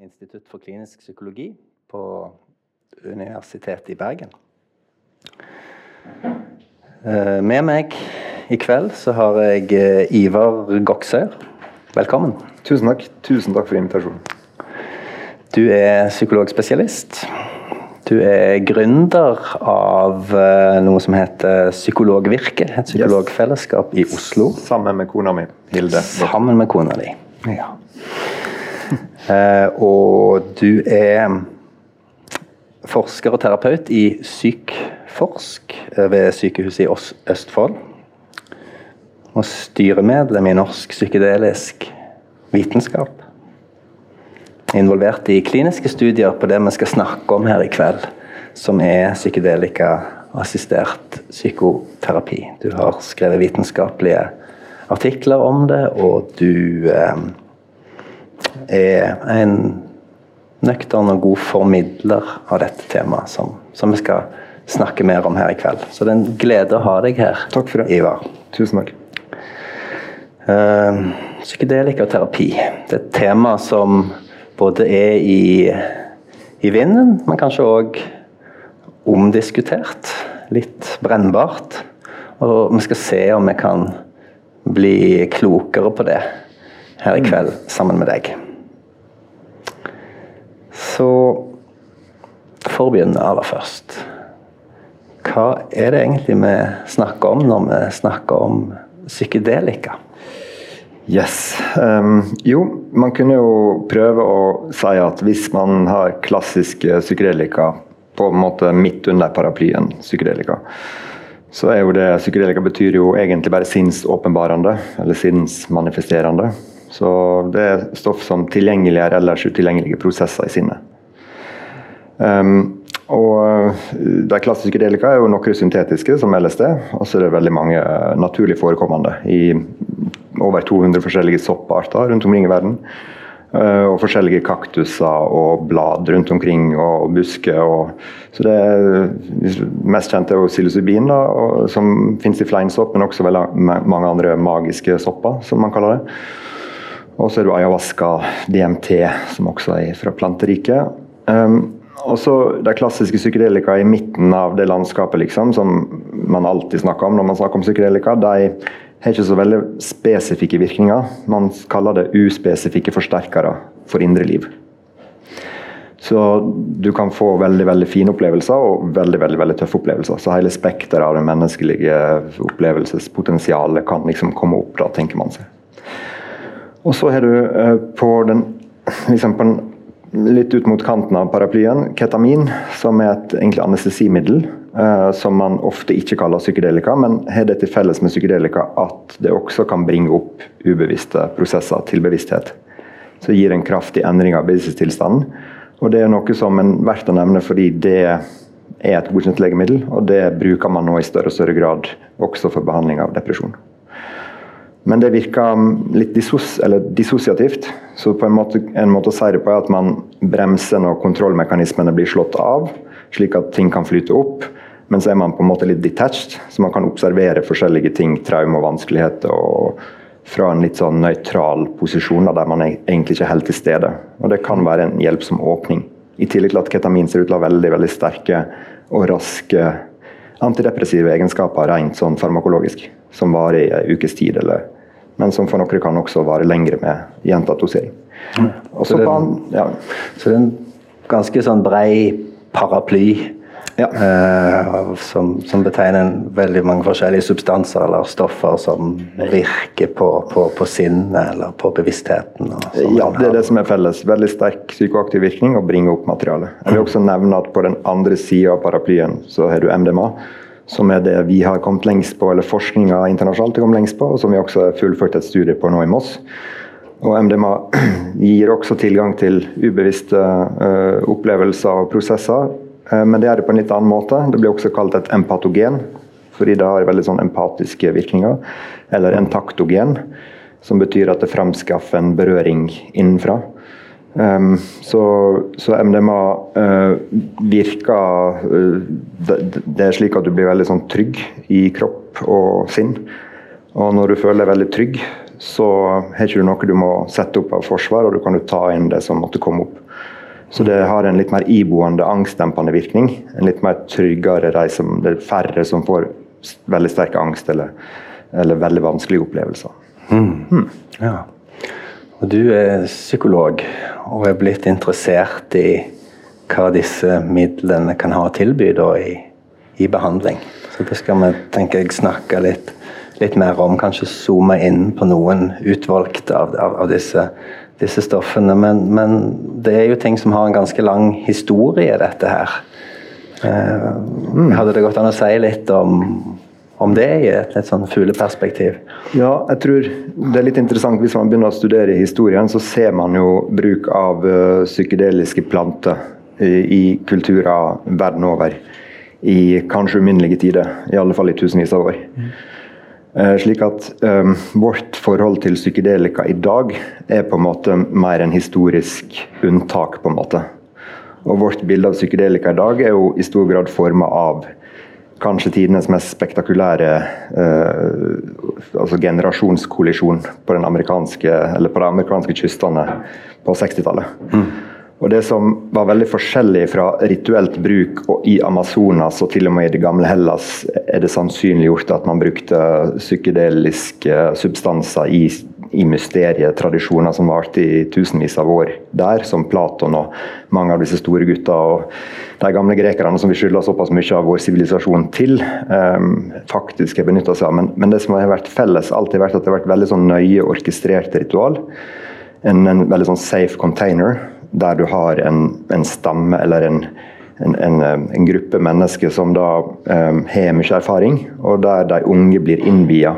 Institutt for klinisk psykologi på Universitetet i Bergen. Eh, med meg i kveld så har jeg eh, Ivar Goksøyr. Velkommen. Tusen takk. Tusen takk for invitasjonen. Du er psykologspesialist. Du er gründer av eh, noe som heter Psykologvirket. et psykologfellesskap i Oslo. Sammen med kona mi, Hilde. Sammen med kona di. Ja. Eh, og du er forsker og terapeut i Sykforsk ved Sykehuset i Østfold. Og styremedlem i Norsk psykedelisk vitenskap. Involvert i kliniske studier på det vi skal snakke om her i kveld, som er psykedelika-assistert psykoterapi. Du har skrevet vitenskapelige artikler om det, og du eh, er en nøktern og god formidler av dette temaet, som, som, vi skal snakke mer om her i kveld. Så det er en glede å ha deg her, Takk for det. Ivar. Tusen takk. Uh, Psykedelikaterapi. Det er et tema som både er i, i vinden, men kanskje òg omdiskutert. Litt brennbart. Og vi skal se om vi kan bli klokere på det her i kveld sammen med deg. Så for å begynne aller først Hva er det egentlig vi snakker om når vi snakker om psykedelika? Yes. Um, jo, man kunne jo prøve å si at hvis man har klassiske psykedelika på en måte midt under paraplyen psykedelika, så er jo det Psykedelika betyr jo egentlig bare sinnsåpenbarende, eller sinnsmanifesterende. Så det er stoff som tilgjengeliggjør ellers utilgjengelige prosesser i sinnet. Um, og De klassiske delika er jo noen syntetiske, som LSD, og så er det veldig mange naturlig forekommende i over 200 forskjellige sopparter rundt omkring i verden. Og forskjellige kaktuser og blad rundt omkring, og busker. Og, så det mest kjente er jo psilocybin, da, som finnes i fleinsopp, men også veldig mange andre magiske sopper, som man kaller det. Og så er det ayahuasca, DMT, som også er fra planteriket. Um, og så De klassiske psykedelika i midten av det landskapet liksom, som man alltid snakker om når man snakker om psykedelika, de har ikke så veldig spesifikke virkninger. Man kaller det uspesifikke forsterkere for indre liv. Så du kan få veldig veldig fine opplevelser og veldig veldig, veldig tøffe opplevelser. Så hele spekteret av det menneskelige opplevelsespotensialet kan liksom komme opp, da, tenker man seg. Og så har du eh, på den, liksom på den litt ut mot kanten av paraplyen, ketamin, som er et egentlig anestesimiddel. Uh, som man ofte ikke kaller psykedelika, men har det til felles med psykedelika at det også kan bringe opp ubevisste prosesser til bevissthet. Så det gir en kraftig endring av bevissthetstilstanden. Og det er noe som er verdt å nevne fordi det er et godkjent legemiddel, og det bruker man nå i større og større grad også for behandling av depresjon. Men det virker litt dissos, dissosiativt. Så på en måte, en måte, å si det på er at man bremser når kontrollmekanismene blir slått av, slik at ting kan flyte opp. Men så er man på en måte litt detached, så man kan observere forskjellige ting, traume og vanskeligheter, og fra en litt sånn nøytral posisjon der man egentlig ikke er helt til stede. Og Det kan være en hjelpsom åpning. I tillegg til at ketamin ser ut til å ha veldig, veldig sterke og raske antidepressive egenskaper rent sånn farmakologisk, som varer i en ukes tid, eller, men som for noen kan også vare lengre med gjentatt dosering. Så, ja. så det er en ganske sånn brei paraply ja. eh, som, som, betegner veldig mange forskjellige substanser eller stoffer som virker på, på, på sinnet eller på bevisstheten. ja, det er det som er felles. Veldig sterk psykoaktiv virkning og bringe opp materialet. Jeg vil også nevne at på den andre sida av paraplyen så har du MDMA. Som er det vi har kommet lengst på, eller forskninga internasjonalt har kommet lengst på, og som vi også har fullført et studie på nå i Moss. Og MDMA gir også tilgang til ubevisste uh, opplevelser og prosesser Eh, men det er det på en litt annen måte. Det blir også kalt et empatogen, fordi det har veldig sånn empatiske virkninger. Eller en taktogen, som betyr at det framskaffer en berøring innenfra. Um, så, så, MDMA uh, virker uh, det, det, er slik at du blir veldig sånn trygg i kropp og sinn. Og når du føler deg veldig trygg, så har ikke du noe du må sette opp av forsvar, og du kan ta inn det som måtte komme opp. Så det har en litt mer iboende angstdempende virkning. En litt mer tryggere reise. Det er færre som får veldig sterk angst eller, eller veldig vanskelige opplevelser. Mm. Mm. Ja. Og du er psykolog og er blitt interessert i hva disse midlene kan ha å tilby da, i, i, behandling. Så det skal vi tenker jeg, snakke litt, litt, mer om. Kanskje zoome inn på noen utvalgte av, av, av disse disse stoffene. Men, men, det er jo ting som har en ganske lang historie, dette her. Eh, hadde det gått an å si litt om, om det i et litt sånn fugleperspektiv? Ja, jeg tror det er litt interessant. Hvis man begynner å studere historien, så ser man jo bruk av psykedeliske planter i, i kulturer verden over. I kanskje uminnelige tider, i alle fall i tusenvis av år. Mm. Eh, slik at um, vårt forhold til psykedelika i dag er på en måte mer en historisk unntak. på en måte. Og Vårt bilde av psykedelika i dag er jo i stor grad forma av kanskje tidenes mest spektakulære eh, altså generasjonskollisjon på, den amerikanske, eller på de amerikanske kystene på 60-tallet. Mm. Og Det som var veldig forskjellig fra rituelt bruk i Amazonas og til og med i det gamle Hellas, er det sannsynliggjort at man brukte psykedeliske substanser i, i mysterietradisjoner som varte i tusenvis av år der, som Platon og mange av disse store gutta og de gamle grekerne som vi skylder såpass mye av vår sivilisasjon til, um, faktisk har benytta seg av. Men, men, det som har vært felles, alltid vært at det har vært veldig sånn nøye orkestrerte ritual. En, en veldig sånn safe container der du har en, en stamme eller en, en, en, gruppe mennesker som da um, har mye erfaring, og der de unge blir innvia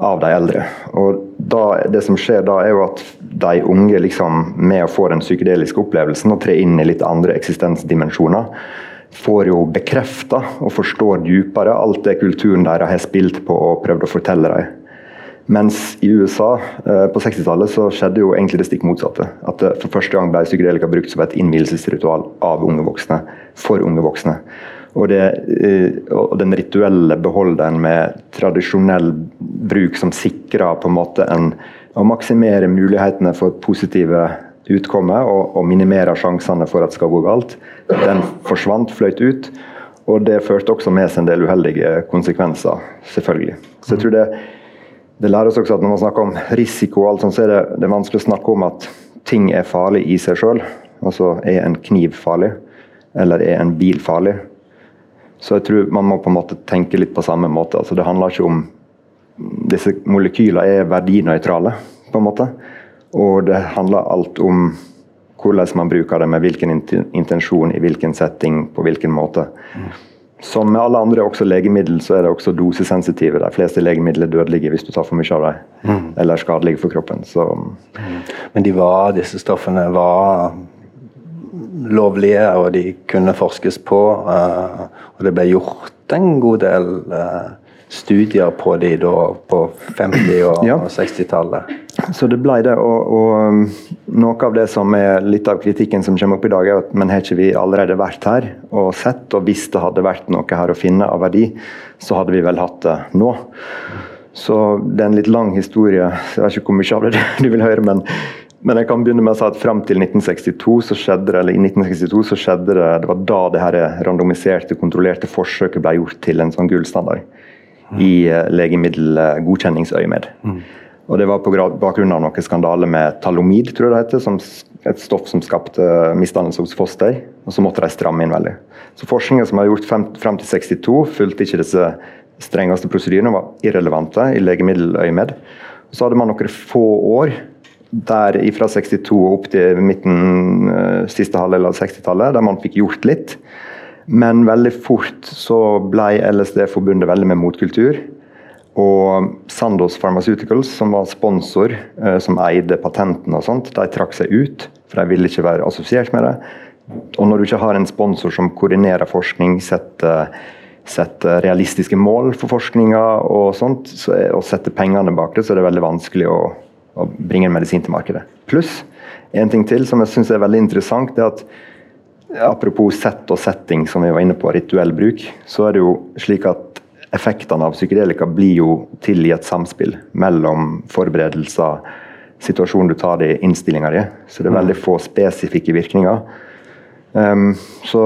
av de eldre. Og da, Det som skjer da, er jo at de unge liksom, med å få den psykedeliske opplevelsen og tre inn i litt andre eksistensdimensjoner, får jo bekrefta og forstår dypere alt det kulturen deres har spilt på og prøvd å fortelle dem. Mens i USA eh, på 60-tallet så skjedde jo egentlig det stikk motsatte. At det for første gang ble psykedelika brukt som et innvielsesritual av unge voksne. For unge voksne. Og, det, eh, og den rituelle beholderen med tradisjonell bruk som sikrer på en måte en å maksimere mulighetene for positive utkommer og, og minimere sjansene for at det skal gå galt, den forsvant, fløyt ut. Og det førte også med seg en del uheldige konsekvenser, selvfølgelig. Så jeg tror det det lærer oss også at når man snakker om risiko, og alt sånt, så er det, det er vanskelig å snakke om at ting er farlig i seg sjøl. Altså er en kniv farlig, eller er en bil farlig? Så jeg tror man må på en måte tenke litt på samme måte. Altså det handler ikke om Disse molekylene er verdinøytrale, på en måte. Og det handler alt om hvordan man bruker det, med hvilken intensjon, i hvilken setting, på hvilken måte. Som med alle andre også legemiddel, så er det også dosesensitive. De fleste legemidler er dødelige hvis du tar for mye av dem, mm. eller skadelige for kroppen. Så. Mm. Men de var, disse stoffene var lovlige, og de kunne forskes på. Uh, og det ble gjort en god del uh, studier på de da på 50- og, ja. og 60-tallet. Så det ble det. Og, og, um, noe av det som er litt av kritikken som kommer opp i dag, er at men har ikke vi allerede vært her og sett, og hvis det hadde vært noe her å finne av verdi, så hadde vi vel hatt det nå. Så det er en litt lang historie. Jeg vet ikke hvor mye av det du vil høre, men, men jeg kan begynne med å si at fram til 1962 så skjedde det, eller i 1962 så skjedde det, det var da det her randomiserte, kontrollerte forsøket ble gjort til en sånn gullstandard i eh, legemiddelgodkjenningsøyemed. Mm. Og Det var på bakgrunn av noen skandaler med talomid, tror jeg det heter, som et stoff som skapte misdannelse hos foster. Og så måtte de stramme inn veldig. Så Forskninga som var gjort frem, til 62, fulgte ikke disse strengeste prosedyrene, var irrelevante i legemiddeløyemed. Så hadde man noen få år der fra 62 og opp til midten, uh, siste halvdel av 60-tallet, der man fikk gjort litt. Men veldig fort så ble LSD forbundet veldig med motkultur. Og Sandoz Pharmaceuticals, som var sponsor, eh, som eide patentene og sånt, de trakk seg ut, for de ville ikke være assosiert med det. Og når du ikke har en sponsor som koordinerer forskning, setter, sette realistiske mål for forskninga og sånt, så, og setter pengene bak det, så er det veldig vanskelig å, å bringe en medisin til markedet. Pluss en ting til som jeg syns er veldig interessant, det er at Apropos sett og setting, som vi var inne på, rituell bruk, så er det jo slik at effektene av psykedelika blir jo til i et samspill mellom forberedelser, situasjonen du tar det i, innstillinga di. Så det er veldig få spesifikke virkninger. Um, så,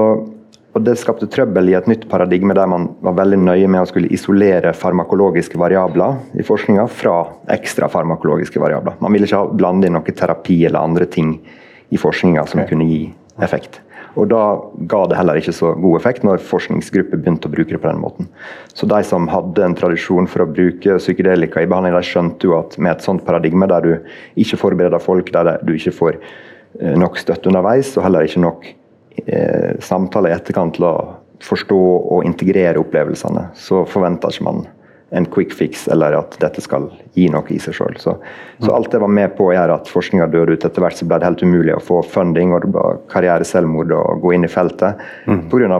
og Det skapte trøbbel i et nytt paradigme der man var veldig nøye med å skulle isolere farmakologiske variabler i forskninga fra ekstra farmakologiske variabler. Man ville ikke blande inn noe terapi eller andre ting i forskninga som okay. kunne gi effekt. Og Da ga det heller ikke så god effekt når forskningsgrupper begynte å bruke det på den måten. Så De som hadde en tradisjon for å bruke psykedelika i behandling, de skjønte jo at med et sånt paradigme der du ikke forbereder folk, der du ikke får eh, nok støtte underveis, og heller ikke nok eh, samtale i etterkant til å forstå og integrere opplevelsene, så forventer ikke man en quick fix eller at dette skal gi noe i seg sjøl. Så, så, alt det var med på å gjøre at forskninga døde ut. Etter hvert så ble det helt umulig å få funding og det ble karriereselvmord å gå inn i feltet mm. pga.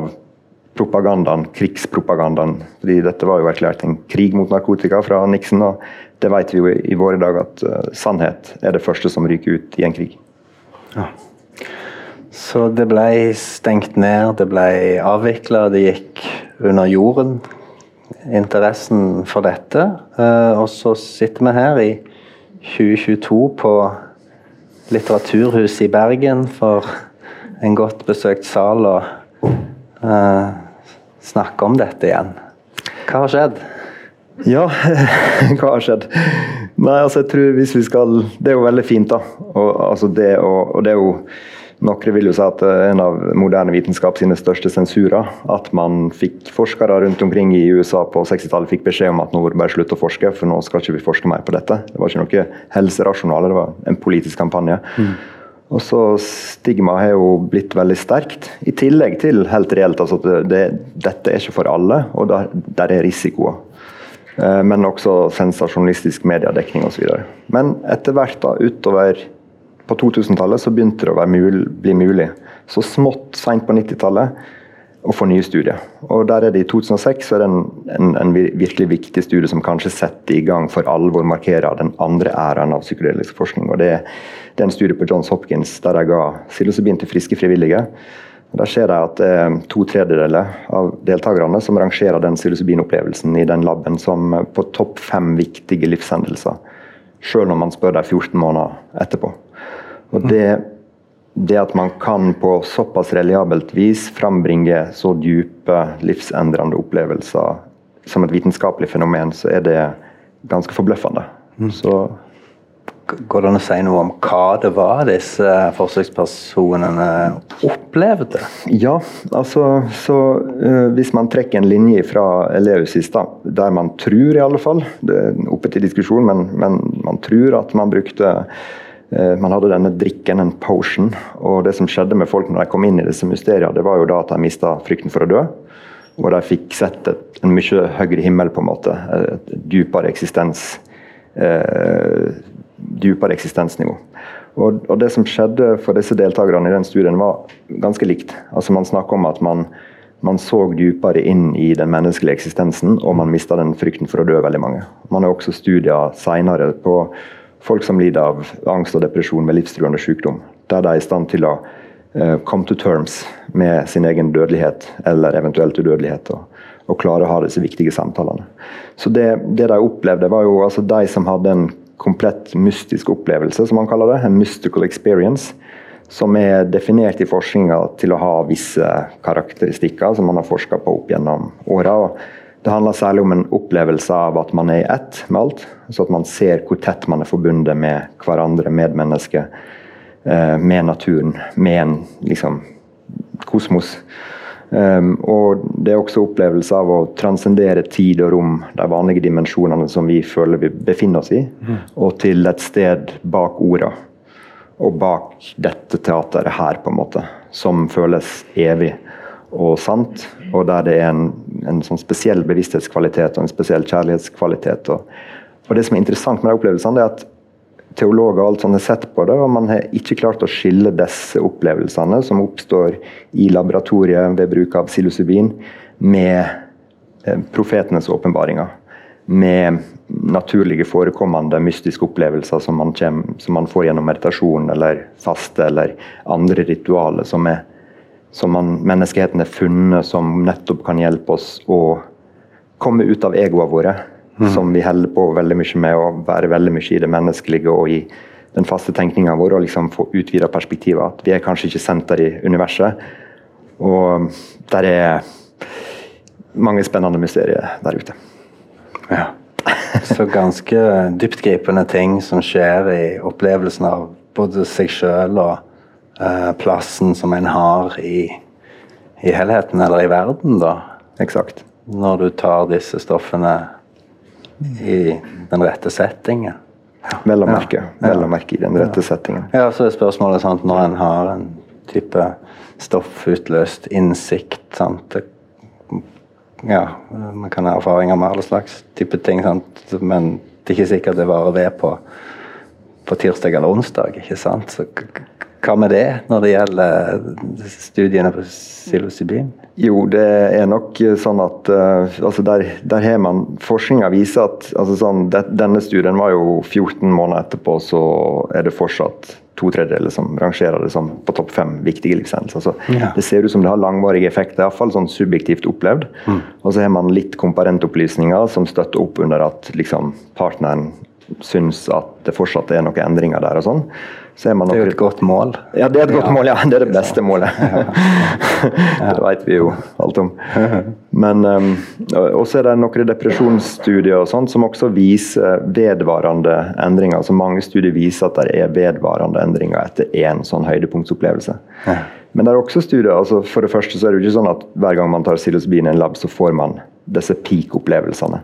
propagandaen, krigspropagandaen. Fordi dette var jo erklært en krig mot narkotika fra Nixon, og det vet vi jo i våre dager at uh, sannhet er det første som ryker ut i en krig. Ja. Så det ble stengt ned, det ble avvikla, det gikk under jorden interessen for dette. Eh, og så sitter vi her i 2022 på Litteraturhuset i Bergen for en godt besøkt sal og uh, snakke om dette igjen. Hva har skjedd? Ja, hva har skjedd? Nei, altså jeg tror hvis vi skal Det er jo veldig fint, da. Og, altså det, og, og det er jo noen vil jo si at er en av moderne vitenskap sine største sensurer. At man fikk forskere rundt omkring i USA på 60-tallet fikk beskjed om at nå må du bare slutte å forske, for nå skal ikke vi forske mer på dette. Det var ikke noe helserasjonale, det var en politisk kampanje. Mm. Og så Stigma har jo blitt veldig sterkt, i tillegg til helt reelt altså at det, dette er ikke for alle, og der, der er risikoer. Eh, men også sensasjonalistisk mediedekning osv. Men etter hvert da, utover på 2000-tallet så begynte det å mul bli mulig, så smått seint på 90-tallet, å få nye studier. Og der er det I 2006 så er det en, en, en, virkelig viktig studie som kanskje setter i gang for alvor markerer den andre æraen av psykedelisk forskning. og det, det, er en studie på Johns Hopkins der jeg ga psilocybin til friske frivillige. Der ser jeg at det er to tredjedeler av deltakerne som rangerer den psilocybinopplevelsen i den laben som på topp fem viktige livshendelser. Selv når man spør dem 14 måneder etterpå. Og det, det at man kan på såpass reliabelt vis frambringe så dype, livsendrende opplevelser som et vitenskapelig fenomen, så er det ganske forbløffende. Mm. Så Går det an å si noe om hva det var disse forsøkspersonene opplevde? Ja, altså så uh, Hvis man trekker en linje fra Eleus i stad, der man tror i alle fall Det er oppe til diskusjon, men, men man tror at man brukte man hadde denne drikken, en potion, og det som skjedde med folk når de kom inn i disse mysteriene, det var jo da at de mista frykten for å dø. Og de fikk sett et, en mye høyere himmel, på en måte. Et dypere eksistens. Eh, dypere eksistensnivå. Og, og, det som skjedde for disse deltakerne i den studien, var ganske likt. Altså Man snakker om at man, man så dypere inn i den menneskelige eksistensen, og man mista den frykten for å dø, veldig mange. Man har også studier senere på folk som lider av angst og depresjon med livstruende sykdom. Der de er i stand til å uh, come to terms med sin egen dødelighet, eller eventuelt udødelighet. Og, og klare å ha disse viktige samtalene. Så det, det de opplevde, var jo altså de som hadde en komplett mystisk opplevelse, som man kaller det. En mystical experience. Som er definert i forskninga til å ha visse karakteristikker som man har forska på opp gjennom åra. Det handler særlig om en opplevelse av at man er i ett med alt. Så at man ser hvor tett man er forbundet med hverandre, medmennesket, eh, med naturen, med en liksom, kosmos. Um, og det er også opplevelse av å transcendere tid og rom, de vanlige dimensjonene som vi føler vi befinner oss i, mm. og til et sted bak orda. Og bak dette teateret her, på en måte, som føles evig og sant, og der det er en, en sånn spesiell bevissthetskvalitet og en spesiell kjærlighetskvalitet. Og, og Det som er interessant med de opplevelsene, er at teologer og alt sånt har sett på det, og man har ikke klart å skille disse opplevelsene som oppstår i laboratoriet ved bruk av psilocybin, med eh, profetenes åpenbaringer. Med naturlige forekommende mystiske opplevelser som man, kommer, som man får gjennom meditasjon eller faste eller andre ritualer som er som man, menneskeheten er funnet som nettopp kan hjelpe oss å komme ut av egoene våre. Mm. Som vi holder på veldig mye med å være veldig mye i det menneskelige og i den faste tenkninga vår og liksom få utvida perspektivet. At vi er kanskje ikke senter i universet. Og der er mange spennende mysterier der ute. Ja. Så ganske dyptgripende ting som skjer i opplevelsen av både seg sjøl og eh, plassen som en har i, i helheten, eller i verden, da. Eksakt. Når du tar disse stoffene i den rette settingen. Vel å merke, vel å merke i den rette settingen. Ja, så er spørsmålet sant, når en har en type stoffutløst innsikt sant? Ja, Man kan ha erfaringer med alle slags type ting, sant? men det er ikke sikkert det varer ved på, på tirsdag eller onsdag. ikke sant? Så hva med det når det gjelder studiene på psilocybin? Jo, det er nok sånn at uh, altså der, der, har man Forskninga viser at altså sånn, det, denne studien var jo 14 måneder etterpå, så er det fortsatt to tredjedeler som rangerer det som på topp fem viktige livshendelser. Så ja. Det ser ut som det har langvarige effekter, iallfall sånn subjektivt opplevd. Mm. Og så har man litt komparentopplysninger som støtter opp under at liksom, partneren syns at det fortsatt er noen endringer der. og sånn det er jo et godt mål. Ja, det er et godt ja. mål, ja. Det er det beste målet. det vet vi jo alt om. Men um, også er det noen depresjonsstudier og sånt som også viser vedvarende endringer. Altså Mange studier viser at det er vedvarende endringer etter én sånn høydepunktsopplevelse. Men det er også studier, altså for det første så er det jo ikke sånn at hver gang man tar psilocybin i en lab, så får man disse peak-opplevelsene.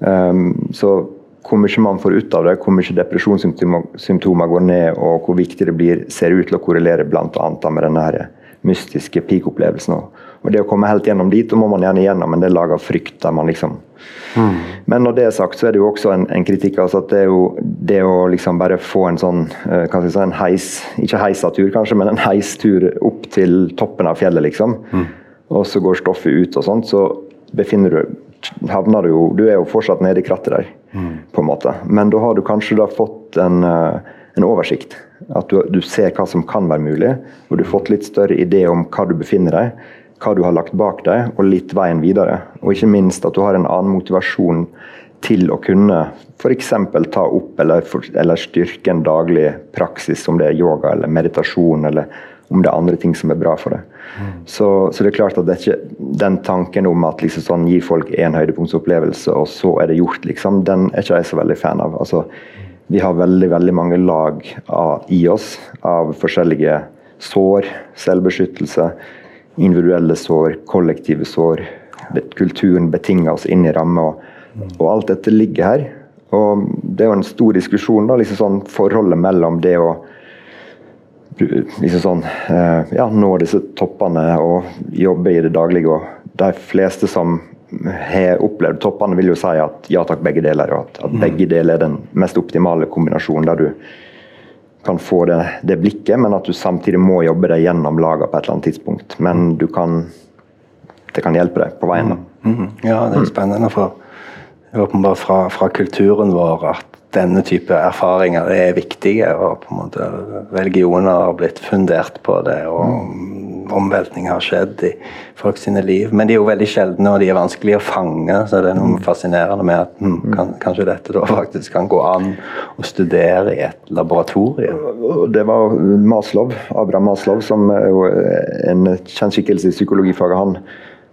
Um, så hvor mye man får ut av det, hvor mye depresjonssymptomer går ned, og hvor viktig det blir, ser ut til å korrelere bl.a. med denne mystiske peak-opplevelsen. Og det å komme helt gjennom dit, da må man gjerne gjennom en del lag av frykt. der man liksom mm. Men når det er sagt, så er det jo også en, en kritikk. altså at Det er jo det å liksom bare få en sånn uh, hva si, en heis, ikke heisatur kanskje, men en heistur opp til toppen av fjellet, liksom. Mm. Og så går stoffet ut og sånt, så befinner du havner du jo Du er jo fortsatt nede i krattet der, mm. på en måte. Men da har du kanskje da fått en, eh, en oversikt. At du, du, ser hva som kan være mulig, og du har fått litt større idé om hva du befinner deg, hva du har lagt bak deg, og litt veien videre. Og ikke minst at du har en annen motivasjon til å kunne f.eks. ta opp eller, eller styrke en daglig praksis, om det er yoga eller meditasjon, eller om det er andre ting som er bra for deg. Mm. Så, så, det er klart at det er ikke den tanken om at liksom sånn, gi folk én høydepunktsopplevelse, og så er det gjort, liksom, den er ikke jeg så veldig fan av. Altså, vi har veldig veldig mange lag av, i oss av forskjellige sår, selvbeskyttelse, individuelle sår, kollektive sår. Kulturen betinger oss inn i rammer, og, og, alt dette ligger her. Og Det er jo en stor diskusjon, da, liksom sånn forholdet mellom det å liksom sånn, eh, ja, nå disse toppene og jobbe i det daglige. og De fleste som har opplevd toppene, vil jo si at ja takk, begge deler. og At, at mm. begge deler er den mest optimale kombinasjonen, der du kan få det, det, blikket, men at du samtidig må jobbe deg gjennom lagene på et eller annet tidspunkt. Men du kan det kan hjelpe deg på veien. da. Mm. Ja, det er spennende. for åpenbart fra, fra kulturen vår at denne type erfaringer er viktige. og på en måte Religioner har blitt fundert på det, og omveltning har skjedd i folk sine liv. Men de er jo veldig sjeldne, og de er vanskelig å fange. Så det er noe fascinerende med at hm, kan, kanskje dette da faktisk kan gå an å studere i et laboratorium. Det var Maslow, Abraham Maslow, som er jo en kjent skikkelse i psykologifaget. han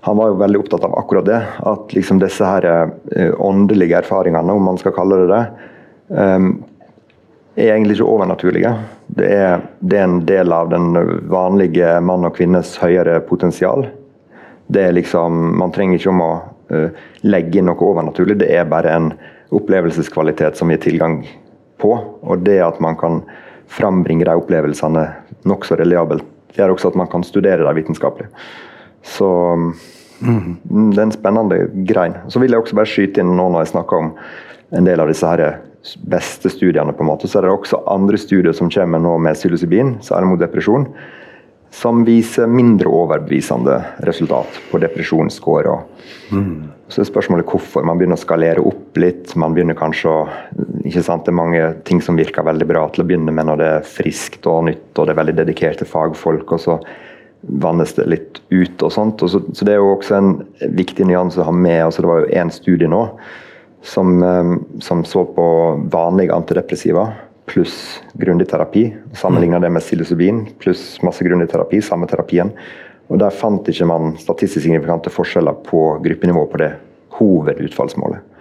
han var jo veldig opptatt av akkurat det. At liksom disse her uh, åndelige erfaringene, om man skal kalle det det, er egentlig ikke overnaturlige. Det er, det er, en del av den vanlige mann og kvinnes høyere potensial. Det er liksom, Man trenger ikke om å uh, legge inn noe overnaturlig, det er bare en opplevelseskvalitet som gir tilgang på. Og det at man kan frambringe de opplevelsene nokså reliabelt, gjør også at man kan studere dem vitenskapelig. Så mm. det er en spennende grein. Så vil jeg også bare skyte inn nå når jeg snakker om en del av disse her beste studiene, på en måte, så er det også andre studier som kommer nå med psilocybin, særlig mot depresjon, som viser mindre overbevisende resultat på depresjonsscore. Mm. Så er spørsmålet hvorfor. Man begynner å skalere opp litt. Man begynner kanskje å ikke sant, Det er mange ting som virker veldig bra til å begynne med når det er friskt og nytt og det er veldig dedikerte fagfolk. og så vannes det litt ut og sånt. Og så, så, det er jo også en viktig nyanse å ha med. altså Det var jo én studie nå som, ehm, som, så på vanlige antidepressiva pluss grundig terapi. Sammenligna det med psilocybin pluss masse grundig terapi, samme terapien. Og Der fant ikke man statistisk signifikante forskjeller på gruppenivå på det hovedutfallsmålet.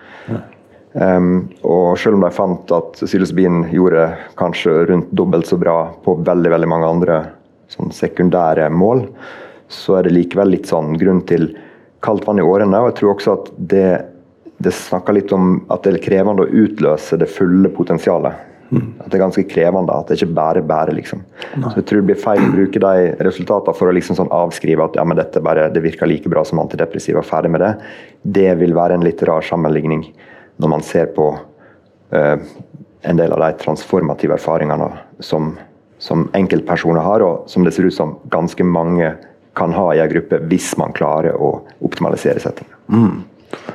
Um, og selv om de fant at psilocybin gjorde kanskje rundt dobbelt så bra på veldig veldig mange andre sånn sekundære mål, så er det likevel litt sånn grunn til kaldt vann i årene. Og jeg tror også at det, det snakker litt om at det er krevende å utløse det fulle potensialet. At det er ganske krevende. At det ikke bare bare, liksom. Så jeg tror det blir feil å bruke de resultatene for å liksom sånn avskrive at ja, men dette bare, det virker like bra som antidepressiva, ferdig med det. Det vil være en litt rar sammenligning når man ser på uh, en del av de transformative erfaringene som, som enkeltpersoner har, og som det ser ut som ganske mange kan ha i en gruppe hvis man klarer å optimalisere settingen. Mm.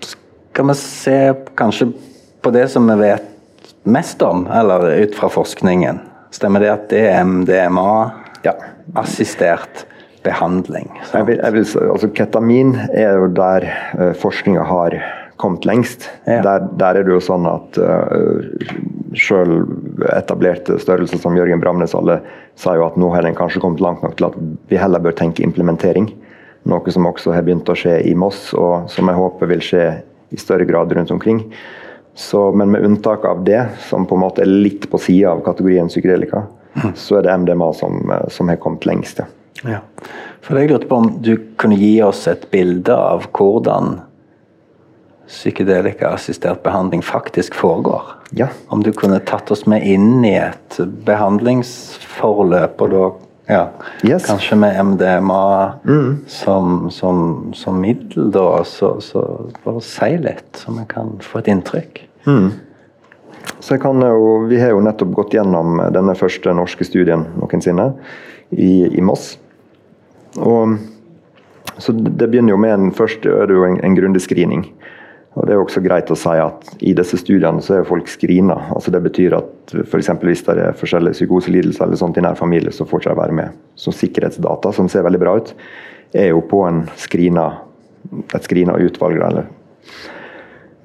Skal vi se kanskje på det som vi vet mest om, eller ut fra forskningen, stemmer det at det er MDMA-assistert behandling? Jeg vil, jeg vil, altså Ketamin er jo der uh, forskninga har kommet lengst. Ja. Der, der, er det jo sånn at uh, selv etablerte størrelser som Jørgen Bramnes alle sa jo at nå har den kanskje kommet langt nok til at vi heller bør tenke implementering. Noe som også har begynt å skje i Moss, og som jeg håper vil skje i større grad rundt omkring. Så, men med unntak av det, som på en måte er litt på sida av kategorien psykedelika, mm. så er det MDMA som, som har kommet lengst. Ja. ja. For jeg lurte på om du kunne gi oss et bilde av hvordan psykedelika-assistert behandling faktisk foregår. Ja. Om du kunne tatt oss med inn i et behandlingsforløp, og da ja, yes. kanskje med MDMA mm. som, som, som, middel, da. Så, så bare si litt, så vi kan få et inntrykk. Mm. Jo, vi har jo nettopp gått gjennom denne første norske studien noensinne i, i Moss. Og, så det begynner jo med en, først er det jo en, en grundig screening. Og Det er også greit å si at i disse studiene så er folk screena. Altså det betyr at for hvis det er forskjellige psykoselidelser eller sånt i nær familie, så får ikke de være med. Så sikkerhetsdata, som ser veldig bra ut, er jo på en screena, et screena utvalg. Eller.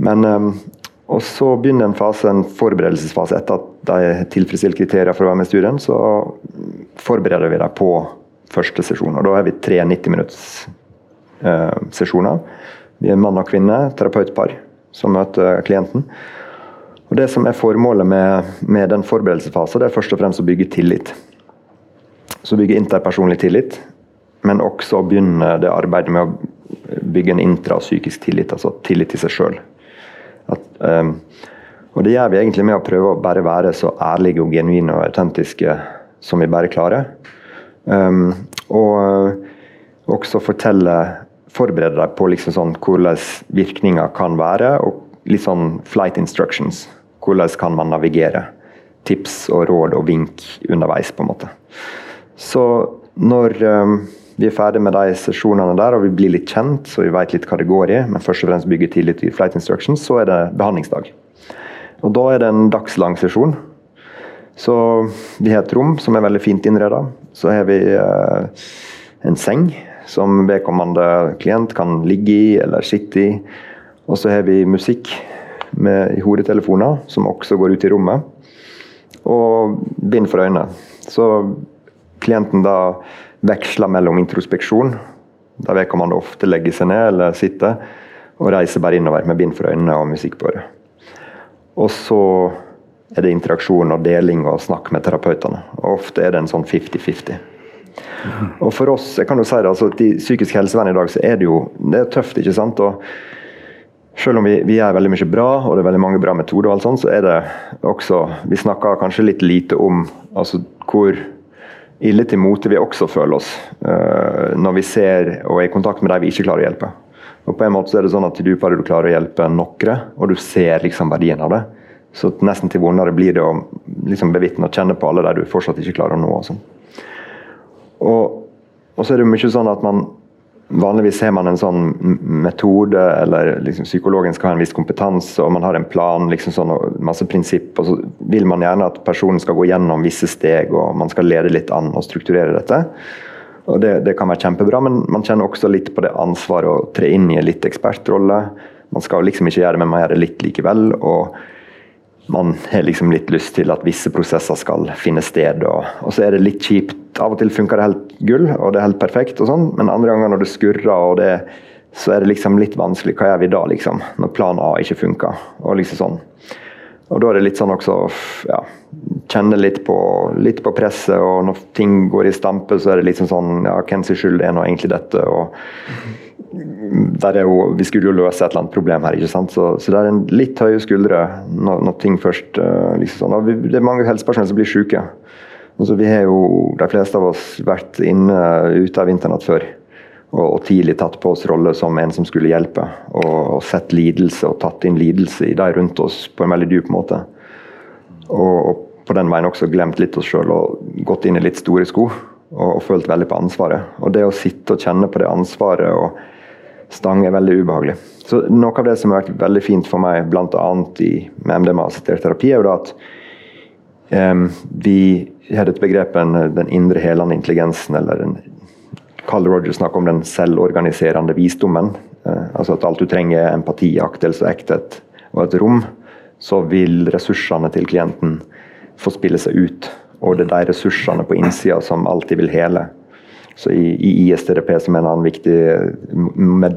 Men um, og Så begynner en fase, en forberedelsesfase etter at de har tilfredsstilt kriterier for å være med i studien. Så forbereder vi dem på første sesjon. og Da har vi tre 90 minutts eh, sesjoner. Vi er mann og kvinne, terapeutpar, som møter klienten. Og Det som er formålet med, med den forberedelsesfasen, det er først og fremst å bygge tillit. Så bygge interpersonlig tillit, men også begynne det arbeidet med å bygge en intrapsykisk tillit, altså tillit til seg sjøl. Um, og det gjør vi egentlig med å prøve å bare være så ærlige og genuine og autentiske som vi bare klarer. Um, og også fortelle Forberede deg på liksom sånn hvordan virkninger kan være, og litt sånn flight instructions. Hvordan kan man navigere? Tips og råd og vink underveis, på en måte. Så når um, vi er ferdig med de sesjonene der, og vi blir litt kjent, så vi vet litt hva det går i, men først og fremst bygger tillit i flight instructions, så er det behandlingsdag. Og Da er det en dagslang sesjon. Så vi har et rom som er veldig fint innreda. Så har vi uh, en seng som vedkommende klient kan ligge i eller sitte i. Og så har vi musikk med hodetelefoner, som også går ut i rommet. Og bind for øynene. Så klienten da veksler mellom introspeksjon, der vedkommende ofte legger seg ned eller sitter, og reiser bare innover med bind for øynene og musikk på øret. Og så er det interaksjon og deling og snakk med terapeutene. Og ofte er det en sånn 50-50. Og for oss, jeg kan jo si det, altså I psykisk helsevern i dag så er det jo det er tøft. ikke sant? Og selv om vi, vi gjør veldig mye bra, og det er veldig mange bra metoder, og alt sånt, så er det også Vi snakker kanskje litt lite om altså, hvor ille til mote vi også føler oss uh, når vi ser og er i kontakt med de vi ikke klarer å hjelpe. Og på en måte så er det sånn at Til bare du klarer å hjelpe noen, og du ser liksom verdien av det, så nesten til vondere blir det å liksom bevitne og kjenne på alle de du fortsatt ikke klarer å nå. Og, sånn. Og, og så er det jo mye sånn at man Vanligvis har man en sånn metode, eller liksom psykologen skal ha en viss kompetanse, og man har en plan, liksom sånn, og masse prinsipp. Og så vil man gjerne at personen skal gå gjennom visse steg, og man skal lede litt an og strukturere dette. Og det, det kan være kjempebra, men man kjenner også litt på det ansvaret å tre inn i en litt ekspertrolle. Man skal liksom ikke gjøre det, men man gjør det litt likevel. og man har liksom litt lyst til at visse prosesser skal finne sted. Og, og så er det litt kjipt. Av og til funker det helt gull, og det er helt perfekt, og sånn, men andre ganger når det skurrer, og det, så er det liksom litt vanskelig. Hva gjør vi da, liksom? Når plan A ikke funker? Og liksom sånn. Og da er det litt sånn også ja, Kjenne litt på, litt på presset, og når ting går i stampe, så er det liksom sånn ja, Hvem sin skyld er nå egentlig dette? og jo, Vi skulle jo løse et eller annet problem her, ikke sant? Så, så det er en litt høye skuldre når, når ting først uh, liksom sånn. Og vi, Det er mange helsepersonell som blir syke. Altså, vi har jo, De fleste av oss vært inne ute av internett før. Og, og, tidlig tatt på oss rolle som en som skulle hjelpe. Og, og, sett lidelse og tatt inn lidelse i de rundt oss på en veldig dyp måte. Og, og på den veien også glemt litt oss sjøl og gått inn i litt store sko. Og, følt veldig på ansvaret. Og det å sitte og kjenne på det ansvaret og stang er veldig ubehagelig. Så Noe av det som har vært veldig fint for meg, bl.a. med MDMA-assistert terapi, er jo da at vi har et begrep, den indre helende intelligensen, eller en, Carl Roger snakker om den selvorganiserende visdommen. Uh, altså at alt du trenger er empati, aktelse og ekthet og et rom. Så vil ressursene til klienten få spille seg ut. Og det er de ressursene på innsida som alltid vil hele. Så i, i ISTRP, som er en annen viktig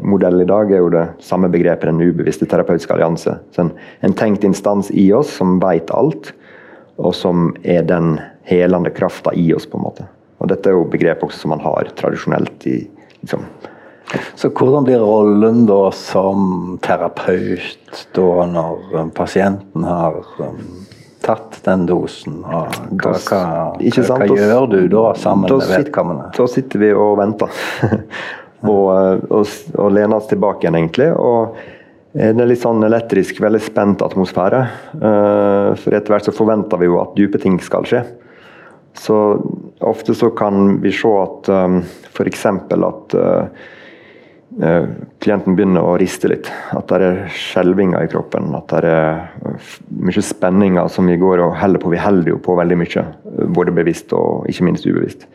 modell i dag, er jo det samme begrepet den ubevisste terapeutiske allianse. Så en, en, tenkt instans i oss som vet alt, og som er den helende krafta i oss, på en måte. Og Dette er jo begrep som man har tradisjonelt i liksom, så hvordan blir rollen da som terapeut da når pasienten har um, tatt den dosen? Hva, hva, hva, hva gjør du da sammen da med vedkommende? Da sitter vi og venter. og, og, og, lener oss tilbake igjen, egentlig. og det er litt sånn elektrisk, veldig spent atmosfære. Uh, for etter hvert så forventer vi jo at dype ting skal skje. Så ofte så kan vi se at um, f.eks. at Eh, klienten begynner å riste litt. At det er skjelvinger i kroppen. At det er mye spenninger som vi går og heller på. Vi holder jo på veldig mye, både bevisst og ikke minst ubevisst.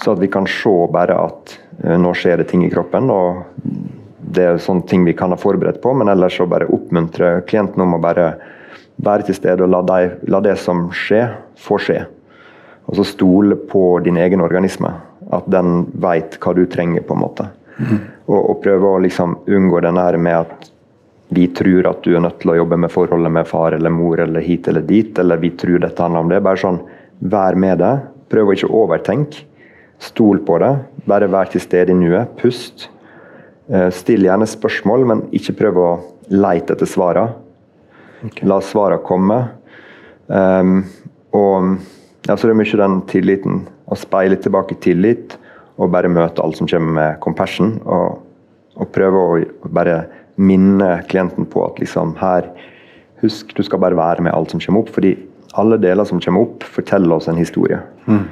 Så at vi kan se bare at eh, nå skjer det ting i kroppen. og Det er sånne ting vi kan ha forberedt på, men ellers så bare oppmuntre klienten om å bare være til stede og la, deg, la det som skjer, få skje. Og så stole på din egen organisme. At den veit hva du trenger, på en måte. Mm. Og, og, prøve å liksom unngå den der med at vi tror at du er nødt til å jobbe med forholdet med far eller mor eller hit eller dit, eller vi tror dette handler om det. Bare sånn, vær med det. Prøv å ikke overtenke. Stol på det. Bare vær til stede i nuet. Pust. Eh, still gjerne spørsmål, men ikke prøv å leite etter svarene. Okay. La svarene komme. Um, og ja, så det er mye den tilliten. Å speile tilbake tillit og bare møte alt som kommer med compassion. Og, og prøve å bare minne klienten på at liksom her Husk, du skal bare være med alt som kommer opp. fordi alle deler som kommer opp, forteller oss en historie. Mm.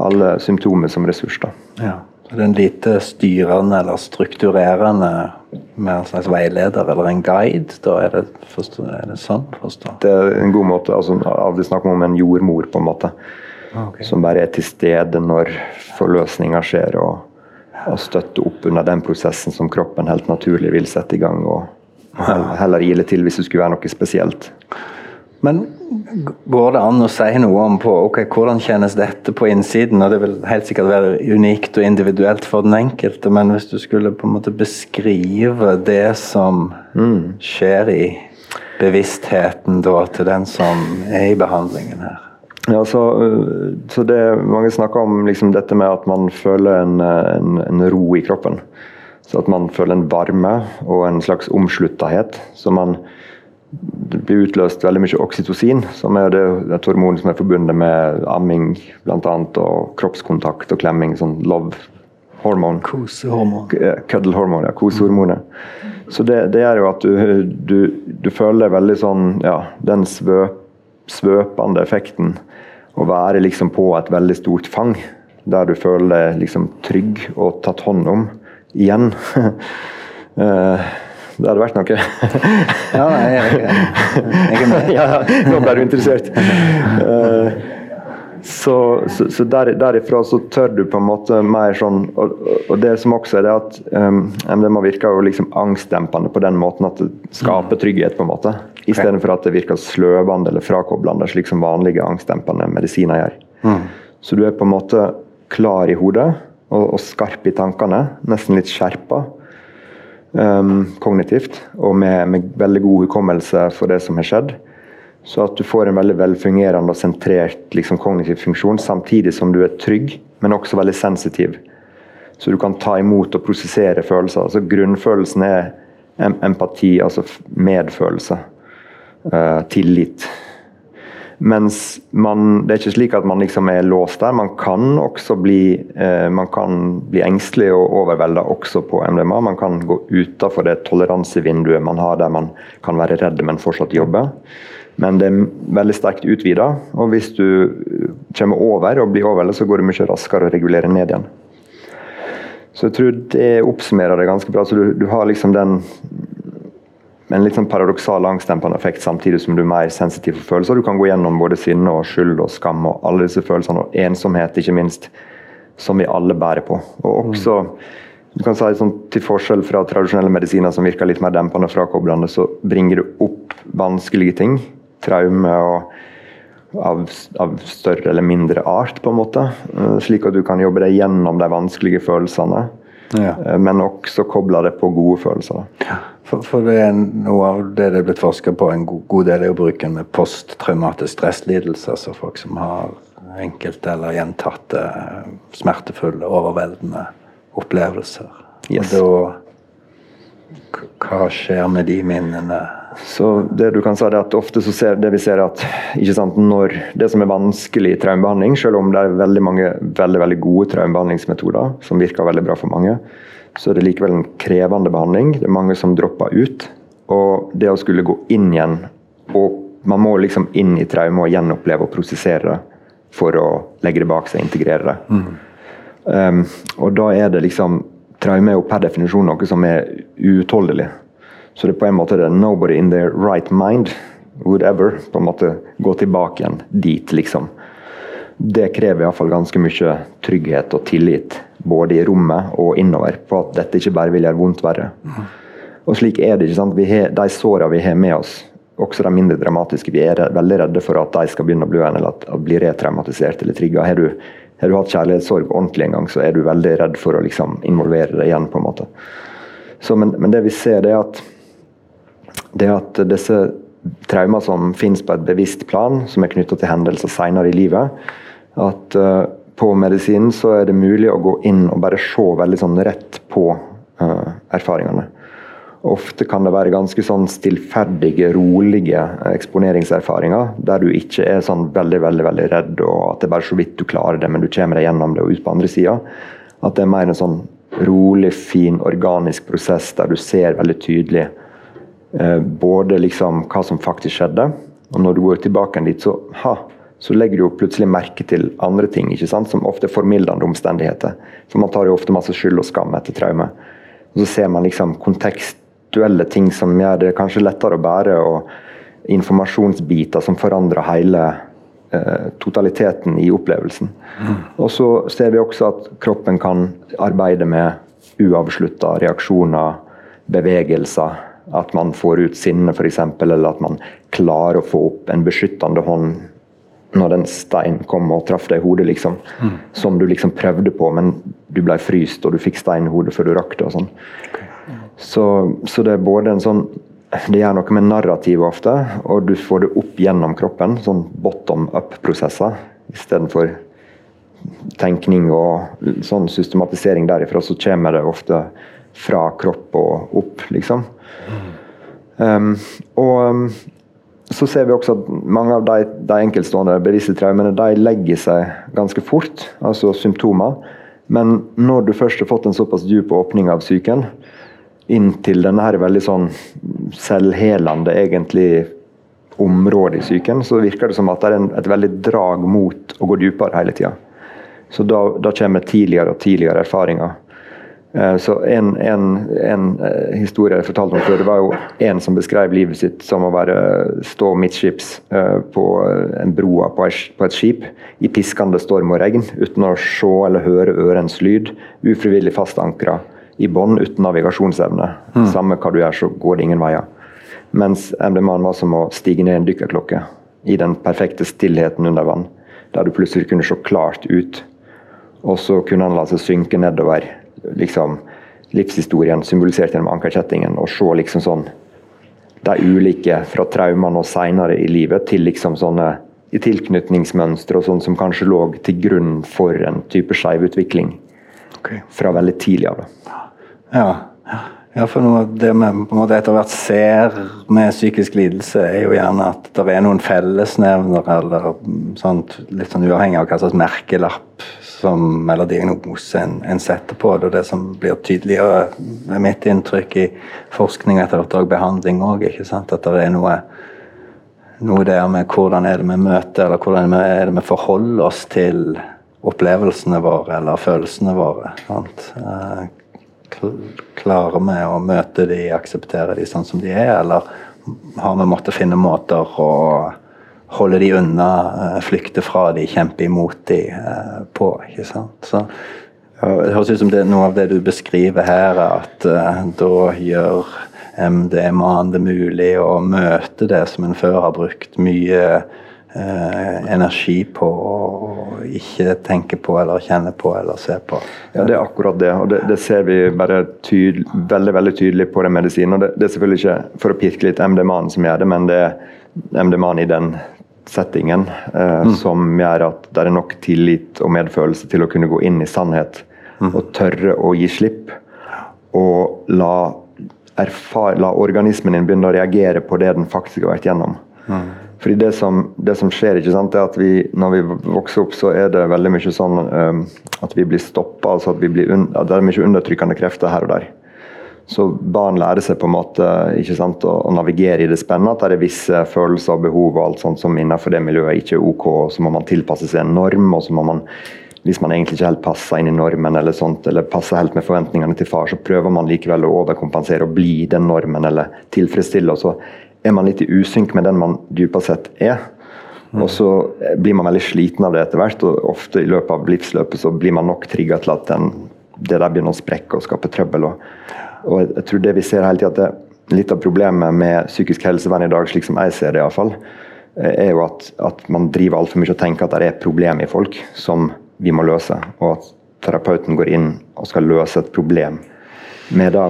Alle symptomer som ressurs. da. Ja. Så det er en lite styrende eller strukturerende med en slags veileder eller en guide? Da er det, forstå, er det sånn forstå? Det er en god måte. altså Vi snakker om en jordmor, på en måte. Ah, okay. Som bare er til stede når forløsninga skjer, og, og støtter opp under den prosessen som kroppen helt naturlig vil sette i gang. og Heller ile til hvis det skulle være noe spesielt. Men går det an å si noe om på ok, hvordan kjennes dette på innsiden? og Det vil helt sikkert være unikt og individuelt for den enkelte, men hvis du skulle på en måte beskrive det som mm. skjer i bevisstheten da, til den som er i behandlingen her? Ja, så, øh, så det, Mange snakker om liksom dette med at man føler en, en, en, ro i kroppen. Så at man føler en varme og en slags omsluttethet. Så man det blir utløst veldig mye oksytocin, som er det, et hormon som er forbundet med amming bl.a. og kroppskontakt og klemming. sånn love-hormon. Kosehormon. Cuddle-hormon, ja. Kosehormonet. Så det, det, gjør jo at du, du, du føler veldig sånn Ja, den svøp, svøpende effekten å være liksom på et veldig stort fang, der du føler deg liksom trygg og tatt hånd om igjen. Eh, det hadde vært noe. ja, nei, jeg, jeg, er med. ja, nå ble du interessert. Uh, Så, så, så der, derifra så tør du på en måte mer sånn Og, og det som også er det at um, MDMA virker jo liksom angstdempende på den måten at det skaper mm. trygghet, på en måte. Istedenfor at det virker sløvende eller frakoblende, slik som vanlige angstdempende medisiner gjør. Mm. Så du er på en måte klar i hodet og, og skarp i tankene. Nesten litt skjerpa um, kognitivt, og med, med veldig god hukommelse for det som har skjedd. Så at du får en veldig velfungerende og sentrert liksom, kognitiv funksjon, samtidig som du er trygg, men også veldig sensitiv. Så du kan ta imot og prosessere følelser. Altså, grunnfølelsen er empati, altså medfølelse. Uh, tillit. Mens man, det er ikke slik at man liksom er låst der. Man kan også bli, eh, man kan bli engstelig og overvelda også på MDMA. Man kan gå utafor det toleransevinduet man har der man kan være redd, men fortsatt jobbe. Men det er veldig sterkt utvida, og hvis du kommer over og blir overveldet, så går det mye raskere å regulere ned igjen. Så jeg tror det oppsummerer det ganske bra. Så du, du har liksom den en litt sånn paradoksal angstdempende effekt, samtidig som du er mer sensitiv for følelser. Du kan gå gjennom både sinne og skyld og skam og alle disse følelsene, og ensomhet, ikke minst, som vi alle bærer på. Og også du kan si sånn, Til forskjell fra tradisjonelle medisiner som virker litt mer dempende og frakoblende, så bringer du opp vanskelige ting traume og av, av, større eller mindre art, på en måte. Eh, slik at du kan jobbe deg gjennom de vanskelige følelsene, ja. Eh, men også koble det på gode følelser. For, for, det er noe av det det er blitt forska på en god, god del, er jo bruken med posttraumatisk stresslidelse. Altså folk som har enkelte eller gjentatte smertefulle, overveldende opplevelser. Yes. Og da Hva skjer med de minnene? Så det du kan si er at Ofte så ser det vi ser at sant, når det som er vanskelig i traumebehandling, selv om det er veldig mange veldig, veldig gode traumebehandlingsmetoder som virker veldig bra for mange, så er det likevel en krevende behandling. Det er mange som dropper ut. Og det å skulle gå inn igjen og Man må liksom inn i traume og gjenoppleve og prosessere det for å legge det bak seg, integrere det. Mm. Um, og da er det liksom Traume er jo per definisjon noe som er uutholdelig. Så det er på en måte det 'nobody in their right mind would ever' på en måte gå tilbake igjen dit, liksom. Det krever iallfall ganske mye trygghet og tillit, både i rommet og innover, på at dette ikke bare vil gjøre vondt verre. Og slik er det. ikke sant? Har, de sårene vi har med oss, også de mindre dramatiske, vi er veldig redde for at de skal begynne å blø igjen, eller at, at bli retraumatisert eller trigga. Har, har, du hatt kjærlighetssorg ordentlig en gang, så er du veldig redd for å liksom, involvere det igjen. på en måte. Så, men, men det vi ser, det er at det at disse traumer som finnes på et bevisst plan, som er knytta til hendelser senere i livet, at uh, på medisinen så er det mulig å gå inn og bare se veldig sånn rett på uh, erfaringene. Ofte kan det være ganske sånn stillferdige, rolige eksponeringserfaringer, der du ikke er sånn veldig veldig, veldig redd, og at det er bare så vidt du klarer det, men du kommer deg gjennom det og ut på andre sida. At det er mer en sånn rolig, fin, organisk prosess der du ser veldig tydelig Eh, både liksom hva som faktisk skjedde, og når du går tilbake dit, så, ha, så legger du jo plutselig merke til andre ting, ikke sant? som ofte er formildende omstendigheter. For man tar jo ofte masse skyld og skam etter traume. Og så ser man liksom kontekstuelle ting som gjør det kanskje lettere å bære, og informasjonsbiter som forandrer hele eh, totaliteten i opplevelsen. Mm. Og så ser vi også at kroppen kan arbeide med uavslutta reaksjoner, bevegelser at man får ut sinne, f.eks., eller at man klarer å få opp en beskyttende hånd når en stein kom og traff deg i hodet, liksom. Mm. Som du liksom prøvde på, men du ble fryst, og du fikk stein i hodet før du rakk det. og sånn. Så, så, det er både en sånn Det gjør noe med narrativet ofte, og du får det opp gjennom kroppen. Sånn bottom up-prosesser istedenfor tenkning og sånn systematisering derifra, så kommer det ofte fra kropp og opp, liksom. Um, og um, så ser vi også at mange av de, de enkeltstående bevisste traumene de legger seg ganske fort, altså symptomer. Men når du først har fått en såpass dyp åpning av psyken, inntil denne her veldig sånn selvhelende egentlig området i psyken, så virker det som at det er en, et veldig drag mot å gå dypere hele tida. Så da, da, kommer tidligere og tidligere erfaringer. Eh, så en, en, en, eh, historie jeg fortalte om før, det var jo en som beskrev livet sitt som å være, stå midtskips på en broa på et skip i piskende storm og regn, uten å se eller høre ørens lyd, ufrivillig fastankra i bånn uten navigasjonsevne. Mm. Samme hva du gjør, så går det ingen veier. Mens MD-mannen var som å stige ned en dykkerklokke i den perfekte stillheten under vann. Der du plutselig kunne se klart ut. Og så kunne han la seg synke nedover liksom, livshistorien symbolisert gjennom ankerkjettingen, og se liksom sånn de ulike fra traumene og seinere i livet til liksom sånne i tilknytningsmønstre og sånn som kanskje lå til grunn for en type skjevutvikling okay. fra veldig tidlig av. Ja. ja. Ja, for noe, Det vi på en måte etter hvert ser med psykisk lidelse, er jo gjerne at det er noen fellesnevner, eller sånt, litt sånn uavhengig av hva slags merkelapp som, eller diagnose en, en setter på det. Og det som blir tydeligere, med mitt inntrykk i forskning etter hvert og behandling òg, at det er noe noe der med hvordan er det vi møter, eller hvordan er det vi forholder oss til opplevelsene våre eller følelsene våre. Sant? Eh, klarer vi å møte de, akseptere de sånn som de er, eller har vi måttet finne måter å holde de unna, eh, flykte fra de, kjempe imot de eh, på? ikke sant? Så Det høres ut som det, noe av det du beskriver her, at uh, da gjør MDMA-en det mulig å møte det som en før har brukt mye eh, energi på å ikke tenke på eller kjenne på eller se på. Ja, Det er akkurat det. og Det, det ser vi bare tydel, veldig veldig tydelig på den medisinen. og det, det, er selvfølgelig ikke for å pirke litt MDMA-en som gjør det, men det er MDMA-en i den settingen eh, mm. som gjør at det er nok tillit og medfølelse til å kunne gå inn i sannhet mm. og tørre å gi slipp. Og la, erfar, la organismen din begynne å reagere på det den faktisk har vært gjennom. Mm. Fordi det som, det som, skjer, sant, er at vi, når vi vokser opp, så er det veldig mye sånn um, at vi blir stoppa. Altså at at, det er mye undertrykkende krefter her og der. Så barn lærer seg på en måte sant, å, å navigere i det spennende. At det er visse følelser og behov og alt sånt som innenfor det miljøet ikke er OK. og Så må man tilpasse seg en norm. og så må man hvis man egentlig ikke helt passer inn i normen eller sånt, eller passer helt med forventningene til far, så prøver man likevel å overkompensere og bli den normen eller tilfredsstille. og så er man litt i usynk med den man dypest sett er. Mm. Og så blir man veldig sliten av det etter hvert, og ofte i løpet av livsløpet så blir man nok trigga til at den, det der begynner å sprekke og skape trøbbel. Og, og jeg, tror det vi ser hele tida, at litt av problemet med psykisk helsevern i dag, slik som jeg ser det iallfall, eh, er jo at, at man driver altfor mye og tenker at det er problem i folk som vi må løse, og at terapeuten går inn og skal løse et problem. Med da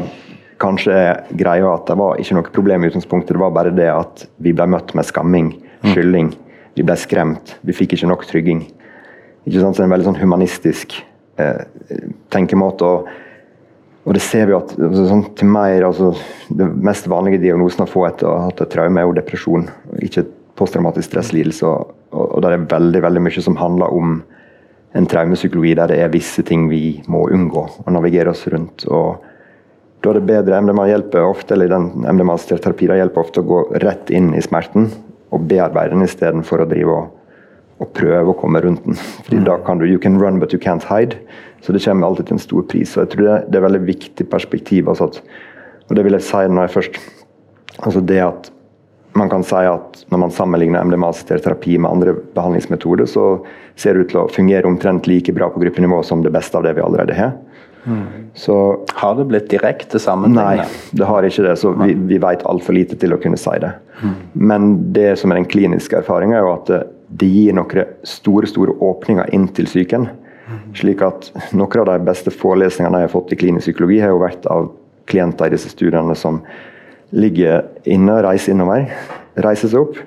kanskje greia at det var ikke noe problem i utgangspunktet, det var bare det at vi ble møtt med skamming, mm. skylding. Vi ble skremt. Vi fikk ikke nok trygging. Ikke sant? Så det er en veldig sånn humanistisk eh, tenkemåte. og og det ser vi at altså, sånn, til mer, altså, Det mest vanlige diagnosen å få etter å ha hatt et traume, er jo depresjon. Ikke posttraumatisk stresslidelse. Og, og, og det er veldig veldig mye som handler om en traumepsykologi der det er visse ting vi må unngå og navigere oss rundt. og da er det bedre MDMA hjelper ofte, eller den MDMA-assistert terapi hjelper ofte å gå rett inn i smerten og bearbeide den istedenfor å drive og, og, prøve å komme rundt den. Fordi mm. da kan du You can run, but you can't hide. Så det kommer alltid til en stor pris. og jeg tror Det, det er et veldig viktig perspektiv. Altså at, og det vil jeg si når jeg først altså det at man kan si at Når man sammenligner MDMA-assistert terapi med andre behandlingsmetoder, så ser det ut til å fungere omtrent like bra på gruppenivå som det beste av det vi allerede har. Så, har det blitt direkte sammenhengende? Nei, det har ikke det. Så vi, vi vet altfor lite til å kunne si det. Mm. Men det som er den kliniske erfaringa, er jo at det, det, gir noen store store åpninger inn til psyken. Slik at Noen av de beste forelesningene jeg har fått i klinisk psykologi, har jo vært av klienter i disse studiene som ligger inne, reiser innover, reiser seg opp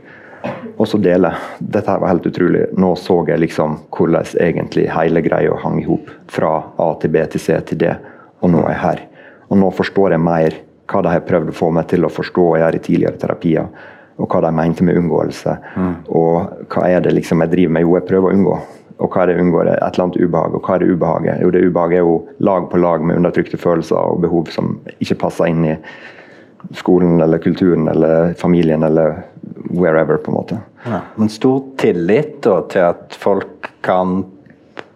og så dele. Dette var helt utrolig. Nå så jeg liksom hvordan egentlig hele greia hang i hop. Fra A til B til C til D, og nå er jeg her. Og nå forstår jeg mer hva de har prøvd å få meg til å forstå og gjøre i tidligere terapier. Og hva de mente med unngåelse. Mm. Og hva er det liksom jeg driver med? Jo, jeg prøver å unngå. Og hva er det unngår? Et eller annet ubehag. Og hva er det ubehaget? Jo, det ubehaget er jo lag på lag med undertrykte følelser og behov som ikke passer inn i skolen eller kulturen eller familien eller wherever, på en måte. Ja, men stor tillit da, til at folk kan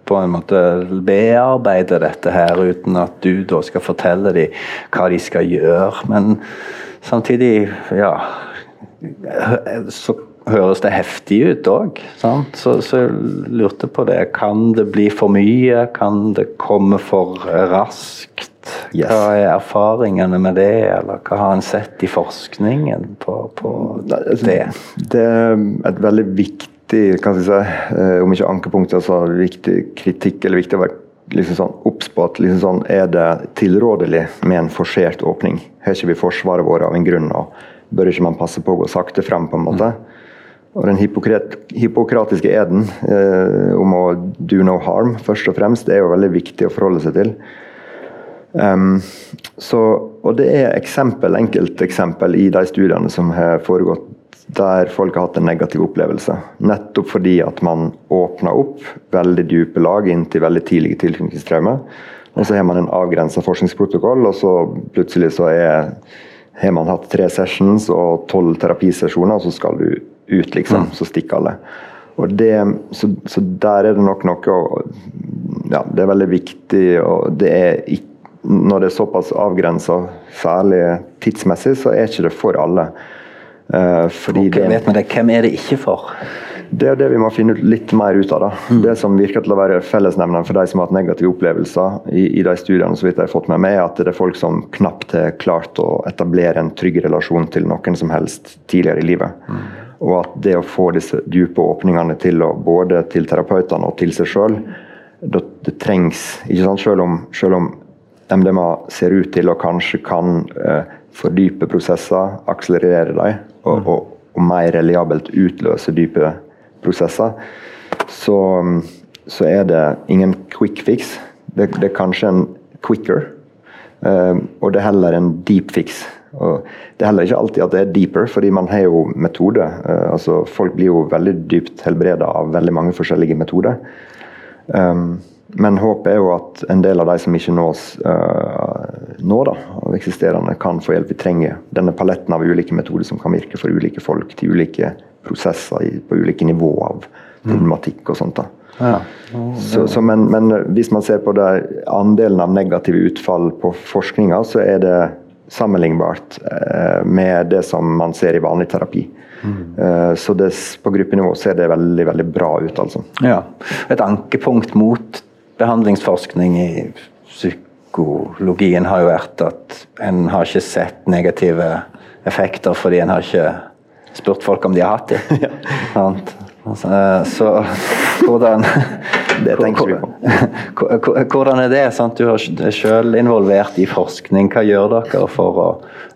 på en måte bearbeide dette her, uten at du da skal fortelle dem hva de skal gjøre. Men samtidig, ja Så høres det heftig ut òg. Så, så jeg lurte på det. Kan det bli for mye? Kan det komme for raskt? Yes. Hva er erfaringene med det, eller hva har en sett i forskningen på, på altså, det? Det er et veldig viktig, kan jeg si, eh, om ikke ankepunkt, altså viktig kritikk eller viktig å være liksom sånn, at liksom sånn, er det tilrådelig med en forsert åpning. Har ikke vi forsvaret vårt av en grunn, og bør ikke man passe på å gå sakte frem, på en måte? Mm. Og Den hippokratiske eden eh, om å do no harm, først og fremst, det er jo veldig viktig å forholde seg til. Um, så, og det er eksempel, enkelteksempel i de studiene som har foregått der folk har hatt en negativ opplevelse. Nettopp fordi at man åpner opp veldig dype lag inn til veldig tidlige tilknytningstraumer. Og så har man en avgrensa forskningsprotokoll, og så plutselig så er, har man hatt tre sessions og tolv terapisesjoner, og så skal du ut, liksom. Mm. Så stikker alle. Og det, så, så, der er det nok noe ja, Det er veldig viktig, og det er ikke når det er såpass avgrensa, særlig tidsmessig, så er ikke det for alle. Uh, fordi okay, det, vet man det. Hvem er det ikke for? Det er det vi må finne litt mer ut av. Mm. Det som virker til å være fellesnevneren for de som har hatt negative opplevelser i, i de studiene, så vidt jeg har fått med meg, er at det er folk som knapt har klart å etablere en trygg relasjon til noen som helst tidligere i livet. Mm. Og at det å få disse dype åpningene til å, både til terapeutene og til seg sjøl, det, det, trengs. ikke sant? Selv om, selv om MDMA ser ut til å kanskje kan eh, fordype prosesser, akselerere dem, og, mm. og, og, mer reliabelt utløse dype prosesser, så, så, er det ingen quick fix. Det, det er kanskje en quicker, eh, og det er heller en deep fix. Og det er heller ikke alltid at det er deeper, fordi man har jo metode. Eh, altså Folk blir jo veldig dypt helbreda av veldig mange forskjellige metoder. Um, men håpet er jo at en del av de som ikke nås uh, nå, da, av eksisterende, kan få hjelp. Vi trenger denne paletten av ulike metoder som kan virke for ulike folk, til ulike prosesser i, på ulike nivåer av problematikk og sånt. da. Ja. Så, så, men, men, hvis man ser på det, andelen av negative utfall på forskninga, så er det sammenlignbart uh, med det som man ser i vanlig terapi. Mm. Uh, så det, på gruppenivå ser det veldig veldig bra ut. altså. Ja. Et ankepunkt mot behandlingsforskning i psykologien har jo vært at en har ikke sett negative effekter fordi en har ikke spurt folk om de har hatt det. Ja. Altså, så hvordan Det tenker vi på. Hvordan er det? Sant? Du er selv involvert i forskning. Hva gjør dere for å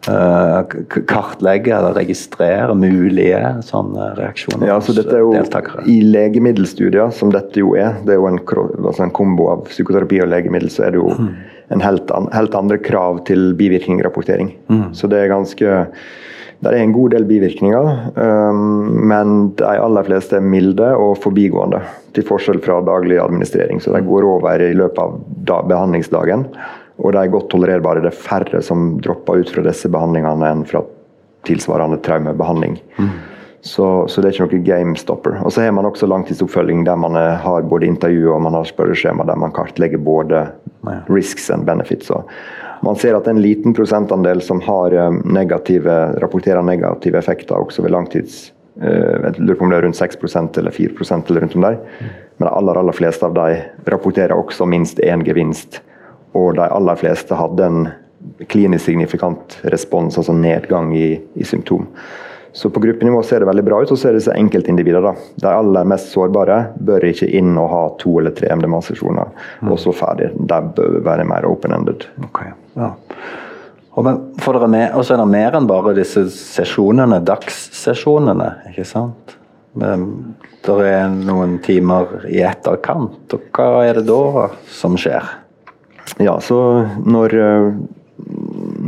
uh, kartlegge eller registrere mulige sånne reaksjoner ja, så dette er jo deltakere? I legemiddelstudier, som dette jo er, det er jo en, altså en kombo av psykoterapi og legemiddel, så er det jo mm. en helt, an, helt, andre krav til bivirkningrapportering. Mm. Så det er ganske det er en god del bivirkninger, um, men de aller fleste er milde og forbigående. Til forskjell fra daglig administrering. Så de går over i løpet av behandlingsdagen. Og de er godt tolererbare. Det er færre som dropper ut fra disse behandlingene enn fra tilsvarende traumebehandling. Mm. Så, så, det er ikke noe game stopper. Og så har man også langtidsoppfølging der man har både intervju og man har spørreskjema der man kartlegger både risks and benefits. Og man ser at en liten prosentandel som har eh, negative, rapporterer negative effekter også ved langtids eh, jeg lurer på om det er rundt 6% eller 4% eller rundt om der. Men de aller, aller fleste av de rapporterer også minst én gevinst. Og de aller fleste hadde en klinisk signifikant respons, altså nedgang i, i symptom. Så på gruppenivå ser det veldig bra ut. Og så er det disse enkeltindivider. da. De aller mest sårbare bør ikke inn og ha to eller tre MDMA-sesjoner, mm. og så ferdig. De bør være mer open-ended. Okay. Ja. Og, men, med, og så er det mer enn bare disse sesjonene, dagssesjonene, ikke sant? Det er noen timer i etterkant, og hva er det da som skjer? Ja, så når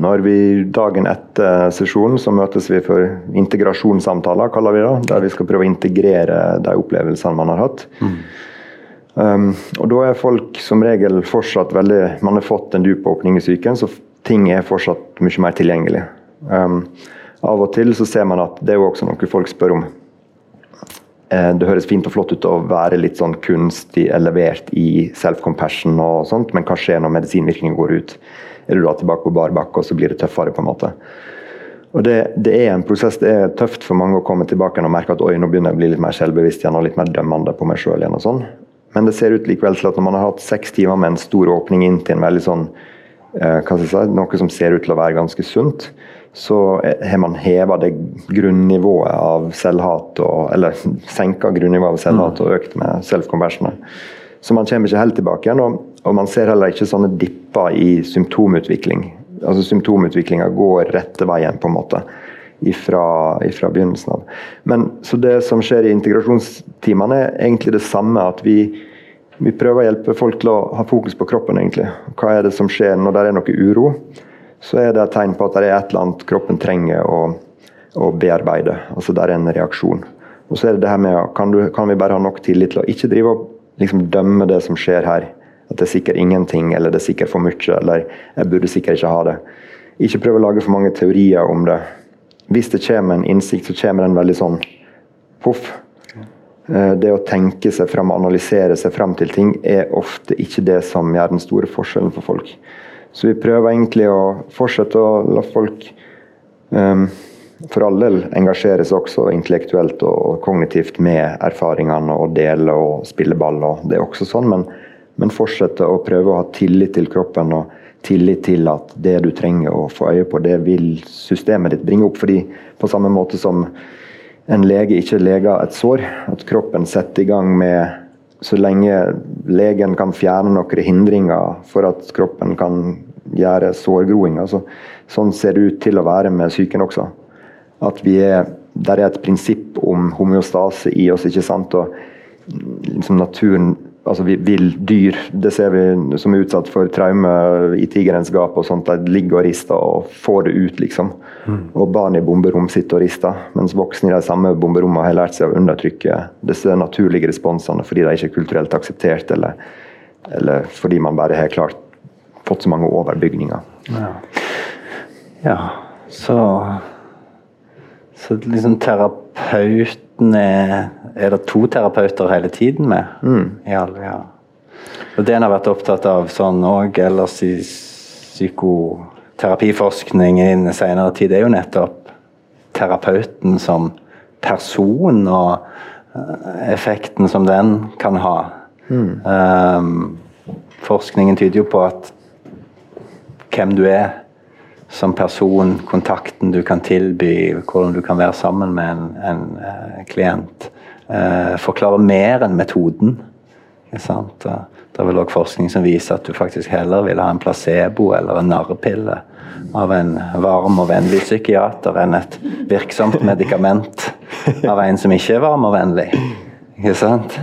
når vi Dagen etter sesjonen så møtes vi for integrasjonssamtaler, kaller vi det. Der vi skal prøve å integrere de opplevelsene man har hatt. Mm. Um, og da er folk som regel fortsatt veldig Man har fått en dyp åpning i psyken, så ting er fortsatt mye mer tilgjengelig. Um, av og til så ser man at det er jo også noe folk spør om. eh, det høres fint og flott ut å være litt sånn kunstig elevert i self-compassion, og sånt, men hva skjer når medisinvirkningen går ut? Er du da tilbake på bar bakke, og så blir det tøffere? på en måte. Og det, det, er en prosess. Det er tøft for mange å komme tilbake og merke at oi, nå begynner jeg å bli litt mer selvbevisst igjen og litt mer dømmende på meg sjøl igjen. og sånn. Men det ser ut likevel til at når man har hatt seks timer med en stor åpning inn til en veldig sånn eh, si, noe som ser ut til å være ganske sunt, så har man heva det grunnivået av selvhat, og, eller senka grunnivået av selvhat og økt med self-conversioner. Så man kommer ikke helt tilbake igjen. Og, og, man ser heller ikke sånne dipper i symptomutvikling. Altså Symptomutviklinga går rette veien, på en måte. Ifra, begynnelsen av. Men så Det som skjer i integrasjonstimene, er egentlig det samme. At vi, vi prøver å hjelpe folk til å ha fokus på kroppen. egentlig. Hva er det som skjer når det er noe uro? så er det et tegn på at det er et eller annet kroppen trenger å, å bearbeide. Altså det er en reaksjon. Og så er det det her med kan, du, kan vi bare ha nok tillit til å ikke drive og liksom dømme det som skjer her. At det er sikkert ingenting, eller det er sikkert for mye, eller jeg burde sikkert ikke ha det. Ikke prøve å lage for mange teorier om det. Hvis det kommer en innsikt, så kommer den veldig sånn poff. Eh, det å tenke seg fram, analysere seg fram til ting, er ofte ikke det som gjør den store forskjellen for folk. Så vi prøver egentlig å fortsette å la folk um, for all del engasjere seg også intellektuelt og kognitivt med erfaringene og dele og spille ball. og det er også sånn, men, men fortsette å prøve å ha tillit til kroppen og tillit til at det du trenger å få øye på, det vil systemet ditt bringe opp. fordi på samme måte som en lege ikke leger et sår, at kroppen setter i gang med så lenge legen kan fjerne noen hindringer for at kroppen kan gjøre sårgroing. Altså, sånn ser det ut til å være med psyken også. At vi er, Der er et prinsipp om homeostase i oss. ikke sant? Og liksom naturen altså vill dyr, det ser vi som er utsatt for traume i tigerens gap og sånt, de ligger og rister og får det ut, liksom. Mm. Og barn i bomberom sitter og rister, mens voksne i de samme bomberommene har lært seg å undertrykke disse naturlige responsene fordi de ikke er kulturelt akseptert, eller, eller fordi man bare har klart fått så mange overbygninger. Ja, ja så så liksom terapeuten er Er det to terapeuter hele tiden med? Mm. Alle, ja. Og det en har vært opptatt av sånn òg ellers i psykoterapiforskning i den senere tid, er jo nettopp terapeuten som person og eh, effekten som den kan ha. Mm. Um, forskningen tyder jo på at hvem du er som person, kontakten du kan tilby, hvordan du kan være sammen med en, en uh, klient. Uh, forklarer mer enn metoden. Det er vel òg forskning som viser at du faktisk heller vil ha en placebo eller en narrepille av en varm og vennlig psykiater enn et virksomt medikament av en som ikke er varm og vennlig. Ikke sant?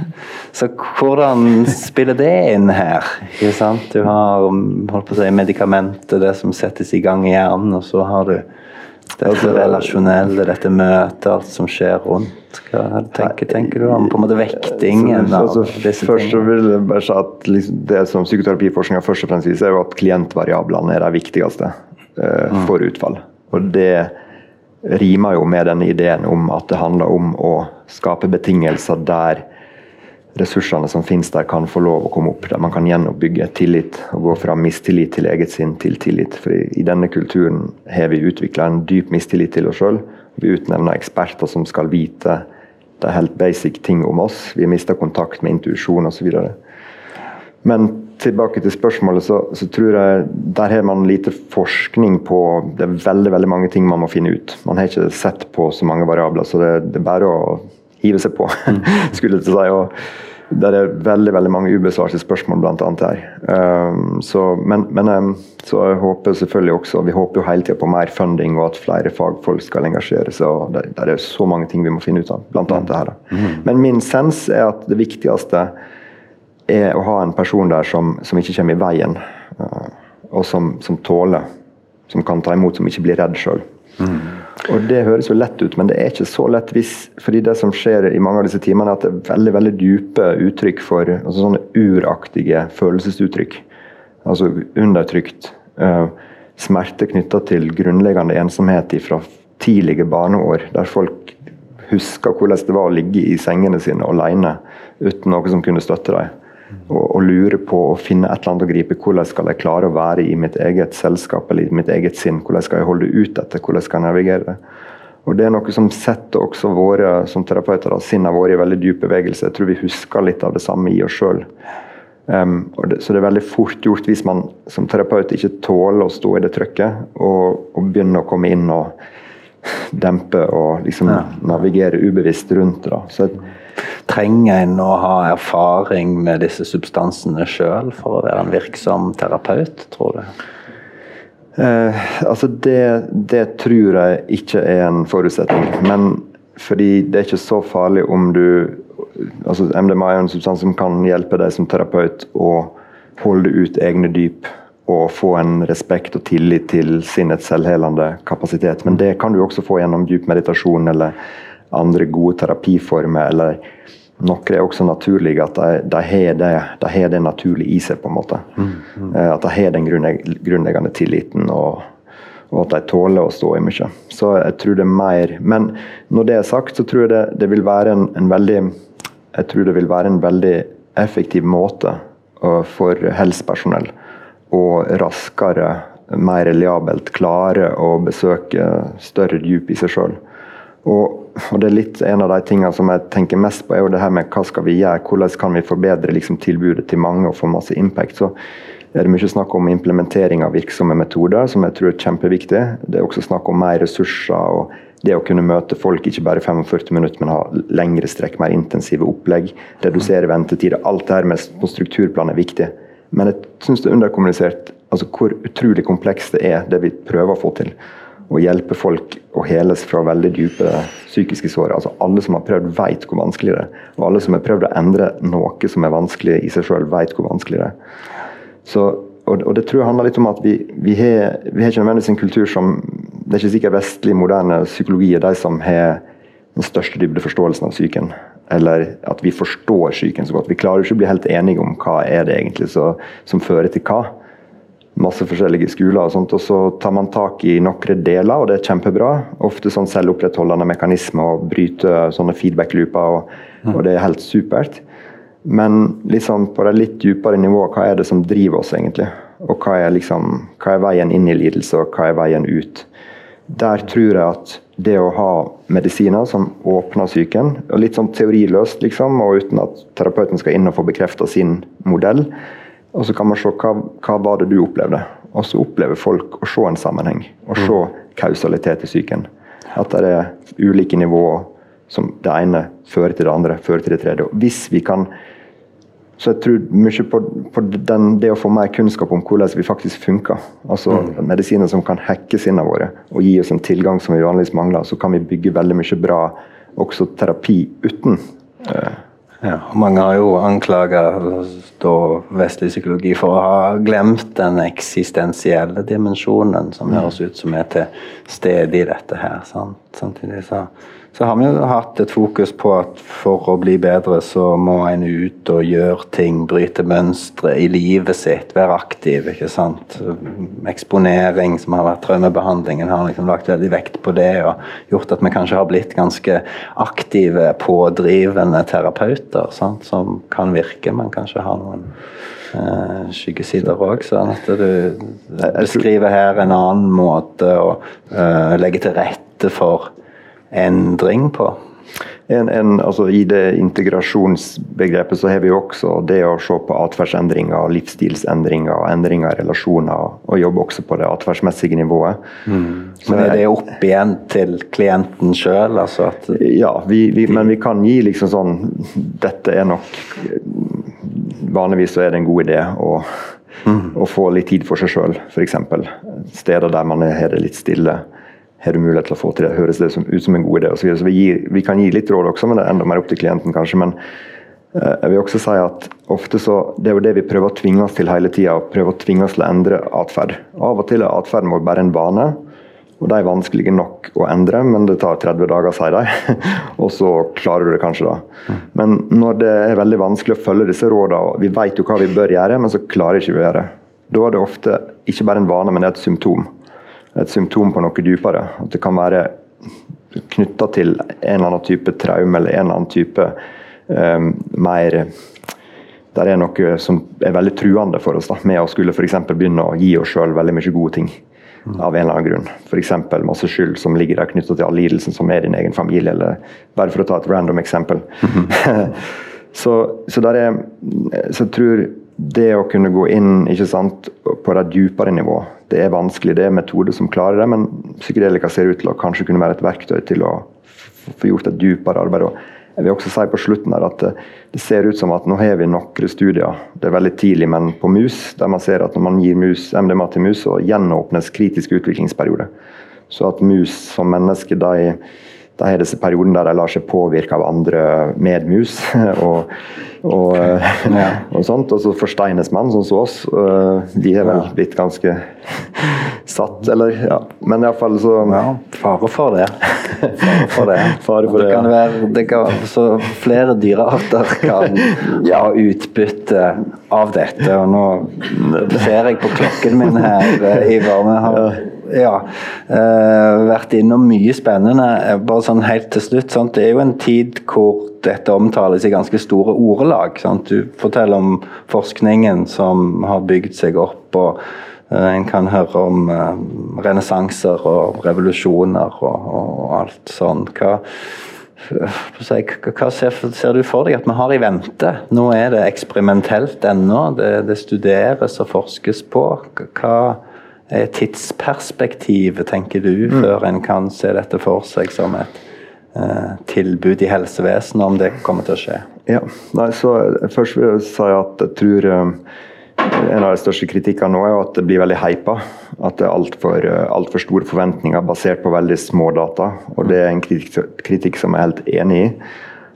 Så hvordan spiller det inn her? Ikke sant? Du har holdt på å si, medikamentet, det som settes i gang i hjernen, og så har du det altså, relasjonelle, dette møtet, alt som skjer rundt. Hva tenker, tenker du om på en måte vektingen altså, av disse Først så vil jeg bare si at liksom, Det som psykoterapiforskninga først og fremst viser, er jo at klientvariablene er de viktigste uh, for utfall. Og det rimer jo med den ideen om at det handler om å skape betingelser der ressursene som finnes der, kan få lov å komme opp. Der man kan gjenoppbygge tillit og gå fra mistillit til eget sinn til tillit. For i denne kulturen har vi utvikla en dyp mistillit til oss sjøl. Vi utnevner eksperter som skal vite de helt basic ting om oss. Vi mister kontakt med intuisjon osv. Men tilbake til spørsmålet, så, så, tror jeg der har man lite forskning på Det er veldig veldig mange ting man må finne ut. Man har ikke sett på så mange variabler, så det, det er bare å hive seg på. Mm. skulle jeg si. Og der er veldig veldig mange ubesvarte spørsmål annet her. Um, så, men, men um, så jeg håper selvfølgelig også Vi håper jo hele tida på mer funding og at flere fagfolk skal engasjere seg. og Der, der er så mange ting vi må finne ut av, annet det her. Da. Men min sens er at det viktigste er å ha en person der som, som ikke kommer i veien, uh, og som, som, tåler, som kan ta imot, som ikke blir redd sjøl. Mm. Og Det høres jo lett ut, men det er ikke så lett hvis, fordi det som skjer i mange av disse timene, er at det er veldig veldig dype uttrykk for altså sånne uraktige følelsesuttrykk. Altså undertrykt uh, smerte knytta til grunnleggende ensomhet fra tidlige barneår, der folk husker hvordan det var å ligge i sengene sine alene uten noe som kunne støtte dem. Og, og lure på å finne et eller annet å gripe. Hvordan skal jeg klare å være i mitt eget selskap eller i mitt eget sinn? Hvordan skal jeg holde ut etter? Hvordan skal jeg navigere det? Og Det er noe som setter også våre som terapeuter sinnet våre i veldig dyp bevegelse. Jeg tror vi husker litt av det samme i oss sjøl. Um, så det er veldig fort gjort hvis man som terapeut ikke tåler å stå i det trøkket, og, og begynner å komme inn og dempe og liksom ja. navigere ubevisst rundt det. Så Trenger en å ha erfaring med disse substansene sjøl for å være en virksom terapeut, tror du? Eh, altså det, det, tror jeg ikke er en forutsetning. Men fordi det er ikke så farlig om du altså MDMA er en substans som kan hjelpe deg som terapeut å holde ut egne dyp og få en respekt og tillit til sinnets selvhelende kapasitet. Men det kan du også få gjennom dyp meditasjon eller andre gode terapiformer. eller noen er også naturlige, at de, har det, de, det, naturlig i seg. på en måte. Mm, mm. Eh, at de har den grunnleggende tilliten, og, og, at de tåler å stå i mye. Så jeg tror det er mer Men når det er sagt, så tror jeg det, det vil være en, en, veldig jeg tror det vil være en veldig effektiv måte uh, for helsepersonell å raskere, mer reliabelt klare å besøke større dyp i seg sjøl. Og, og, det er litt En av de tingene som jeg tenker mest på, er jo det her med hva skal vi gjøre, hvordan kan vi forbedre liksom, tilbudet til mange og få masse impact. så er det mye snakk om implementering av virksomme metoder, som jeg tror er kjempeviktig. Det er også snakk om mer ressurser og det å kunne møte folk ikke bare 45 minutter, men ha lengre strekk, mer intensive opplegg. Redusere ventetider. Alt det her med, på strukturplan er viktig. Men jeg syns det er underkommunisert altså hvor utrolig komplekst det er, det vi prøver å få til å hjelpe folk å heles fra veldig dype psykiske sår. Altså Alle som har prøvd, vet hvor vanskelig det er. Og alle som har prøvd å endre noe som er vanskelig i seg sjøl, vet hvor vanskelig det er. Så, og, og, det tror jeg handler litt om at vi, vi, har, vi har ikke nødvendigvis en kultur som Det er ikke sikkert vestlig, moderne psykologi er de som har den største dybdeforståelsen av psyken. Eller at vi forstår psyken så godt. Vi klarer ikke å bli helt enige om hva er det egentlig så, som fører til hva masse forskjellige skoler, og sånt, og så tar man tak i noen deler, og det er kjempebra. Ofte sånn selvopprettholdende mekanismer og bryter sånne feedback-looper, og, mm. og, det er helt supert. Men liksom på det litt dypere nivået, hva er det som driver oss, egentlig? Og hva er, liksom, hva er veien inn i lidelse, og hva er veien ut? Der tror jeg at det å ha medisiner som åpner psyken, og litt sånn teoriløst, liksom, og uten at terapeuten skal inn og få bekrefta sin modell, og så kan man se hva, hva var det du opplevde. Og så opplever folk å se en sammenheng, og se mm. kausalitet i psyken. At det er ulike nivåer som det ene fører til det andre, fører til det tredje. Og hvis vi kan så jeg tror mye på, på den, det å få mer kunnskap om hvordan vi faktisk funker. Altså mm. Medisiner som kan hacke sinnene våre og gi oss en tilgang som vi vanligvis mangler. Så kan vi bygge veldig mye bra også terapi uten. Uh, ja, mange har jo anklaga vestlig psykologi for å ha glemt den eksistensielle dimensjonen som mm. høres ut som er til stede i dette her. Sant? Samtidig så så har vi jo hatt et fokus på at for å bli bedre, så må en ut og gjøre ting, bryte mønstre i livet sitt, være aktiv. ikke sant? Eksponering, som har vært traumebehandlingen, har liksom lagt veldig vekt på det og gjort at vi kanskje har blitt ganske aktive, pådrivende terapeuter, sant? som kan virke, men kanskje har noen eh, skyggesider òg. Sånn at du beskriver her en annen måte å eh, legge til rette for endring på? En, en, altså I det integrasjonsbegrepet så har vi også det å se på atferdsendringer, livsstilsendringer og endringer i relasjoner, og jobbe også på det atferdsmessige nivået. Mm. Men er det opp igjen til klienten sjøl? Altså ja, vi, vi, men vi kan gi liksom sånn Dette er nok Vanligvis så er det en god idé å, mm. å få litt tid for seg sjøl, f.eks. Steder der man har det litt stille har du mulighet til å få til det? Høres det ut som en god idé? Så, så vi, gir, vi, kan gi litt råd også, men det er enda mer opp til klienten, kanskje. Men uh, jeg vil også si at ofte så, det er jo det vi prøver å tvinge oss til hele tida. Prøve å tvinge oss til å endre atferd. Av og til er atferden vår bare en vane. Og de er vanskelige nok å endre, men det tar 30 dager, sier de. og så klarer du det kanskje, da. Men når det er veldig vanskelig å følge disse rådene, og vi vet jo hva vi bør gjøre, men så klarer ikke vi å gjøre det, da er det ofte ikke bare en vane, men et symptom et symptom på noe dypere. At det kan være knytta til en eller annen type traume eller en eller annen type um, mer det er noe som er veldig truende for oss, da, med å skulle for begynne å gi oss sjøl veldig mye gode ting. Av en eller annen grunn. F.eks. masse skyld som ligger der knytta til all lidelsen som er din egen familie. eller Bare for å ta et random eksempel. Mm -hmm. så, så, er, så jeg tror det å kunne gå inn ikke sant, på det dypere nivå, det er vanskelig. Det er metoder som klarer det, men psykedelika ser ut til å kanskje kunne være et verktøy til å få gjort et dypere arbeid. Og jeg vil også si på slutten her at eh, det ser ut som at nå har vi noen studier, det er veldig tidlig, men på mus, der man ser at når man gir mus, MDMA til mus, så gjenåpnes kritisk utviklingsperiode. Så at mus som mennesker, de de har disse periodene der de lar seg påvirke av andre medmus. og, og, ja. og, sånt, og så forsteines man, sånn som oss. Vi har vel blitt ganske satt, eller ja. Men iallfall så ja, Fare for det. Fare for det. Fare for det, det kan være, det kan, så flere dyrearter kan ha utbytte av dette. Og nå ser jeg på klokken min her, Ivar. Vi har ja. Uh, vært innom mye spennende. Eh, bare sånn helt til slutt. Sant? Det er jo en tid hvor dette omtales i ganske store ordelag. Sant? Du forteller om forskningen som har bygd seg opp. og uh, En kan høre om uh, renessanser og revolusjoner og, og alt sånn. Hva, hva ser, ser, du for deg at vi har i vente? Nå er det eksperimentelt ennå. Det, det studeres og forskes på. Hva er tidsperspektivet, tenker du, mm. før en kan se dette for seg som et eh, tilbud i helsevesenet, om det kommer til å skje? Ja, Nei, så Først vil jeg si at jeg tror um, en av de største kritikkene nå er at det blir veldig hypa. At det er altfor eh, alt for store forventninger basert på veldig små data. og Det er en kritikk, kritikk som jeg er helt enig i.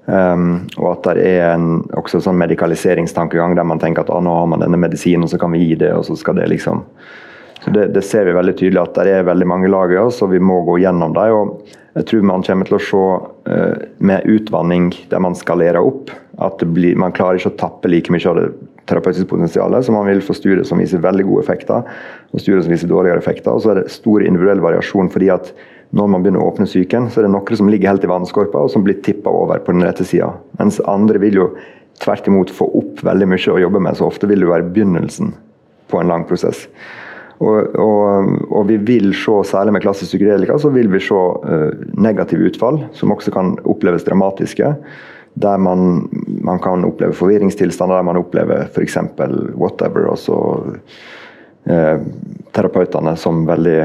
Um, og at det er en også sånn medikaliseringstankegang der man tenker at ah, nå har man denne medisinen, og så kan vi gi det, og så skal det liksom det, det, ser vi veldig tydelig at det er veldig mange lag i oss, og vi må gå gjennom dem. og Jeg tror man kommer til å se uh, med utvanning der man skalerer opp, at blir, man klarer ikke å tappe like mye av det terapeutiske potensialet. Så man vil få studier som viser veldig gode effekter, og studier som viser dårligere effekter. Og så er det stor individuell variasjon. fordi at når man begynner å åpne psyken, så er det noen som ligger helt i vannskorpa, og som blir tippa over på den rette sida. Mens andre vil jo tvert imot få opp veldig mye å jobbe med, så ofte vil det være begynnelsen på en lang prosess. Og, og, og, vi vil se, særlig med klassisk psykedelika, så vil vi se uh, negative utfall, som også kan oppleves dramatiske. Der man, man kan oppleve forvirringstilstander, der man opplever f.eks. whatever. og så uh, terapeutene som veldig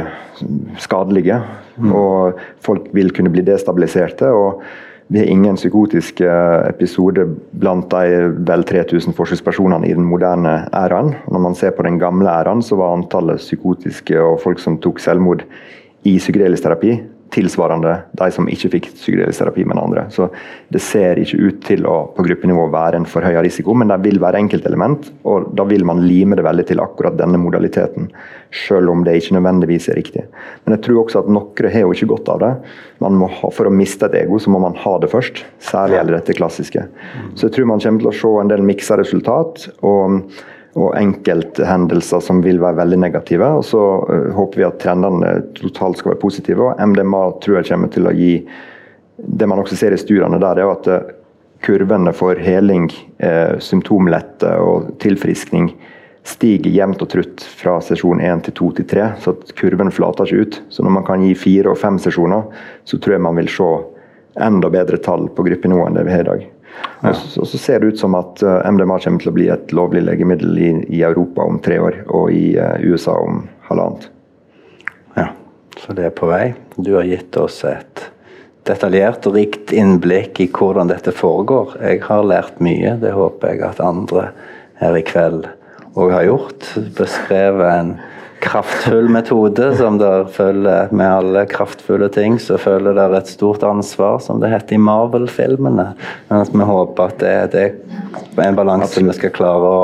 skadelige. Mm. Og folk vil kunne bli destabiliserte. og vi har ingen psykotiske episoder blant de vel 3000 forsøkspersonene i den moderne æraen. Når man ser på den gamle æraen, så var antallet psykotiske og folk som tok selvmord i psykedelisk terapi tilsvarende de som ikke fikk psykedelisk terapi med andre. Så det ser ikke ut til å på gruppenivå være en forhøya risiko, men det vil være enkeltelement, og da vil man lime det veldig til akkurat denne modaliteten, selv om det ikke nødvendigvis er riktig. Men jeg tror også at noen har jo ikke godt av det. Ha, for å miste et ego, så må man ha det først. Særlig gjelder dette klassiske. Så jeg tror man kommer til å se en del miksa resultat. og og enkelthendelser som vil være veldig negative. og Så uh, håper vi at trendene totalt skal være positive. og MDMA tror jeg kommer til å gi Det man også ser i studiene der, er at uh, kurvene for heling, uh, symptomlette og tilfriskning stiger jevnt og trutt fra sesjon 1 til 2 til 3, så at kurven flater ikke ut. Så når man kan gi fire og fem sesjoner, så tror jeg man vil se enda bedre tall på gruppenivå enn det vi har i dag. Og så, og så, ser det ut som at eh, MDMA kommer til å bli et lovlig legemiddel i, i Europa om tre år, og i uh, USA om halvannet. Ja, så det er på vei. Du har gitt oss et detaljert og rikt innblikk i hvordan dette foregår. Jeg har lært mye, det håper jeg at andre her i kveld òg har gjort. Beskrevet en kraftfull metode, som der følger med alle kraftfulle ting, så føler det et stort ansvar, som det heter i Marvel-filmene. Mens vi håper at det, det, er en balanse vi skal klare å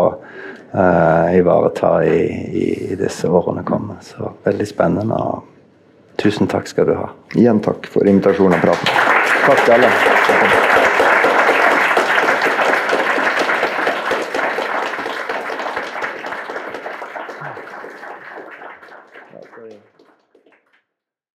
uh, ivareta i, i, i, disse årene kommer. Så veldig spennende. og Tusen takk skal du ha. Igjen takk for invitasjonen og praten. Takk til alle.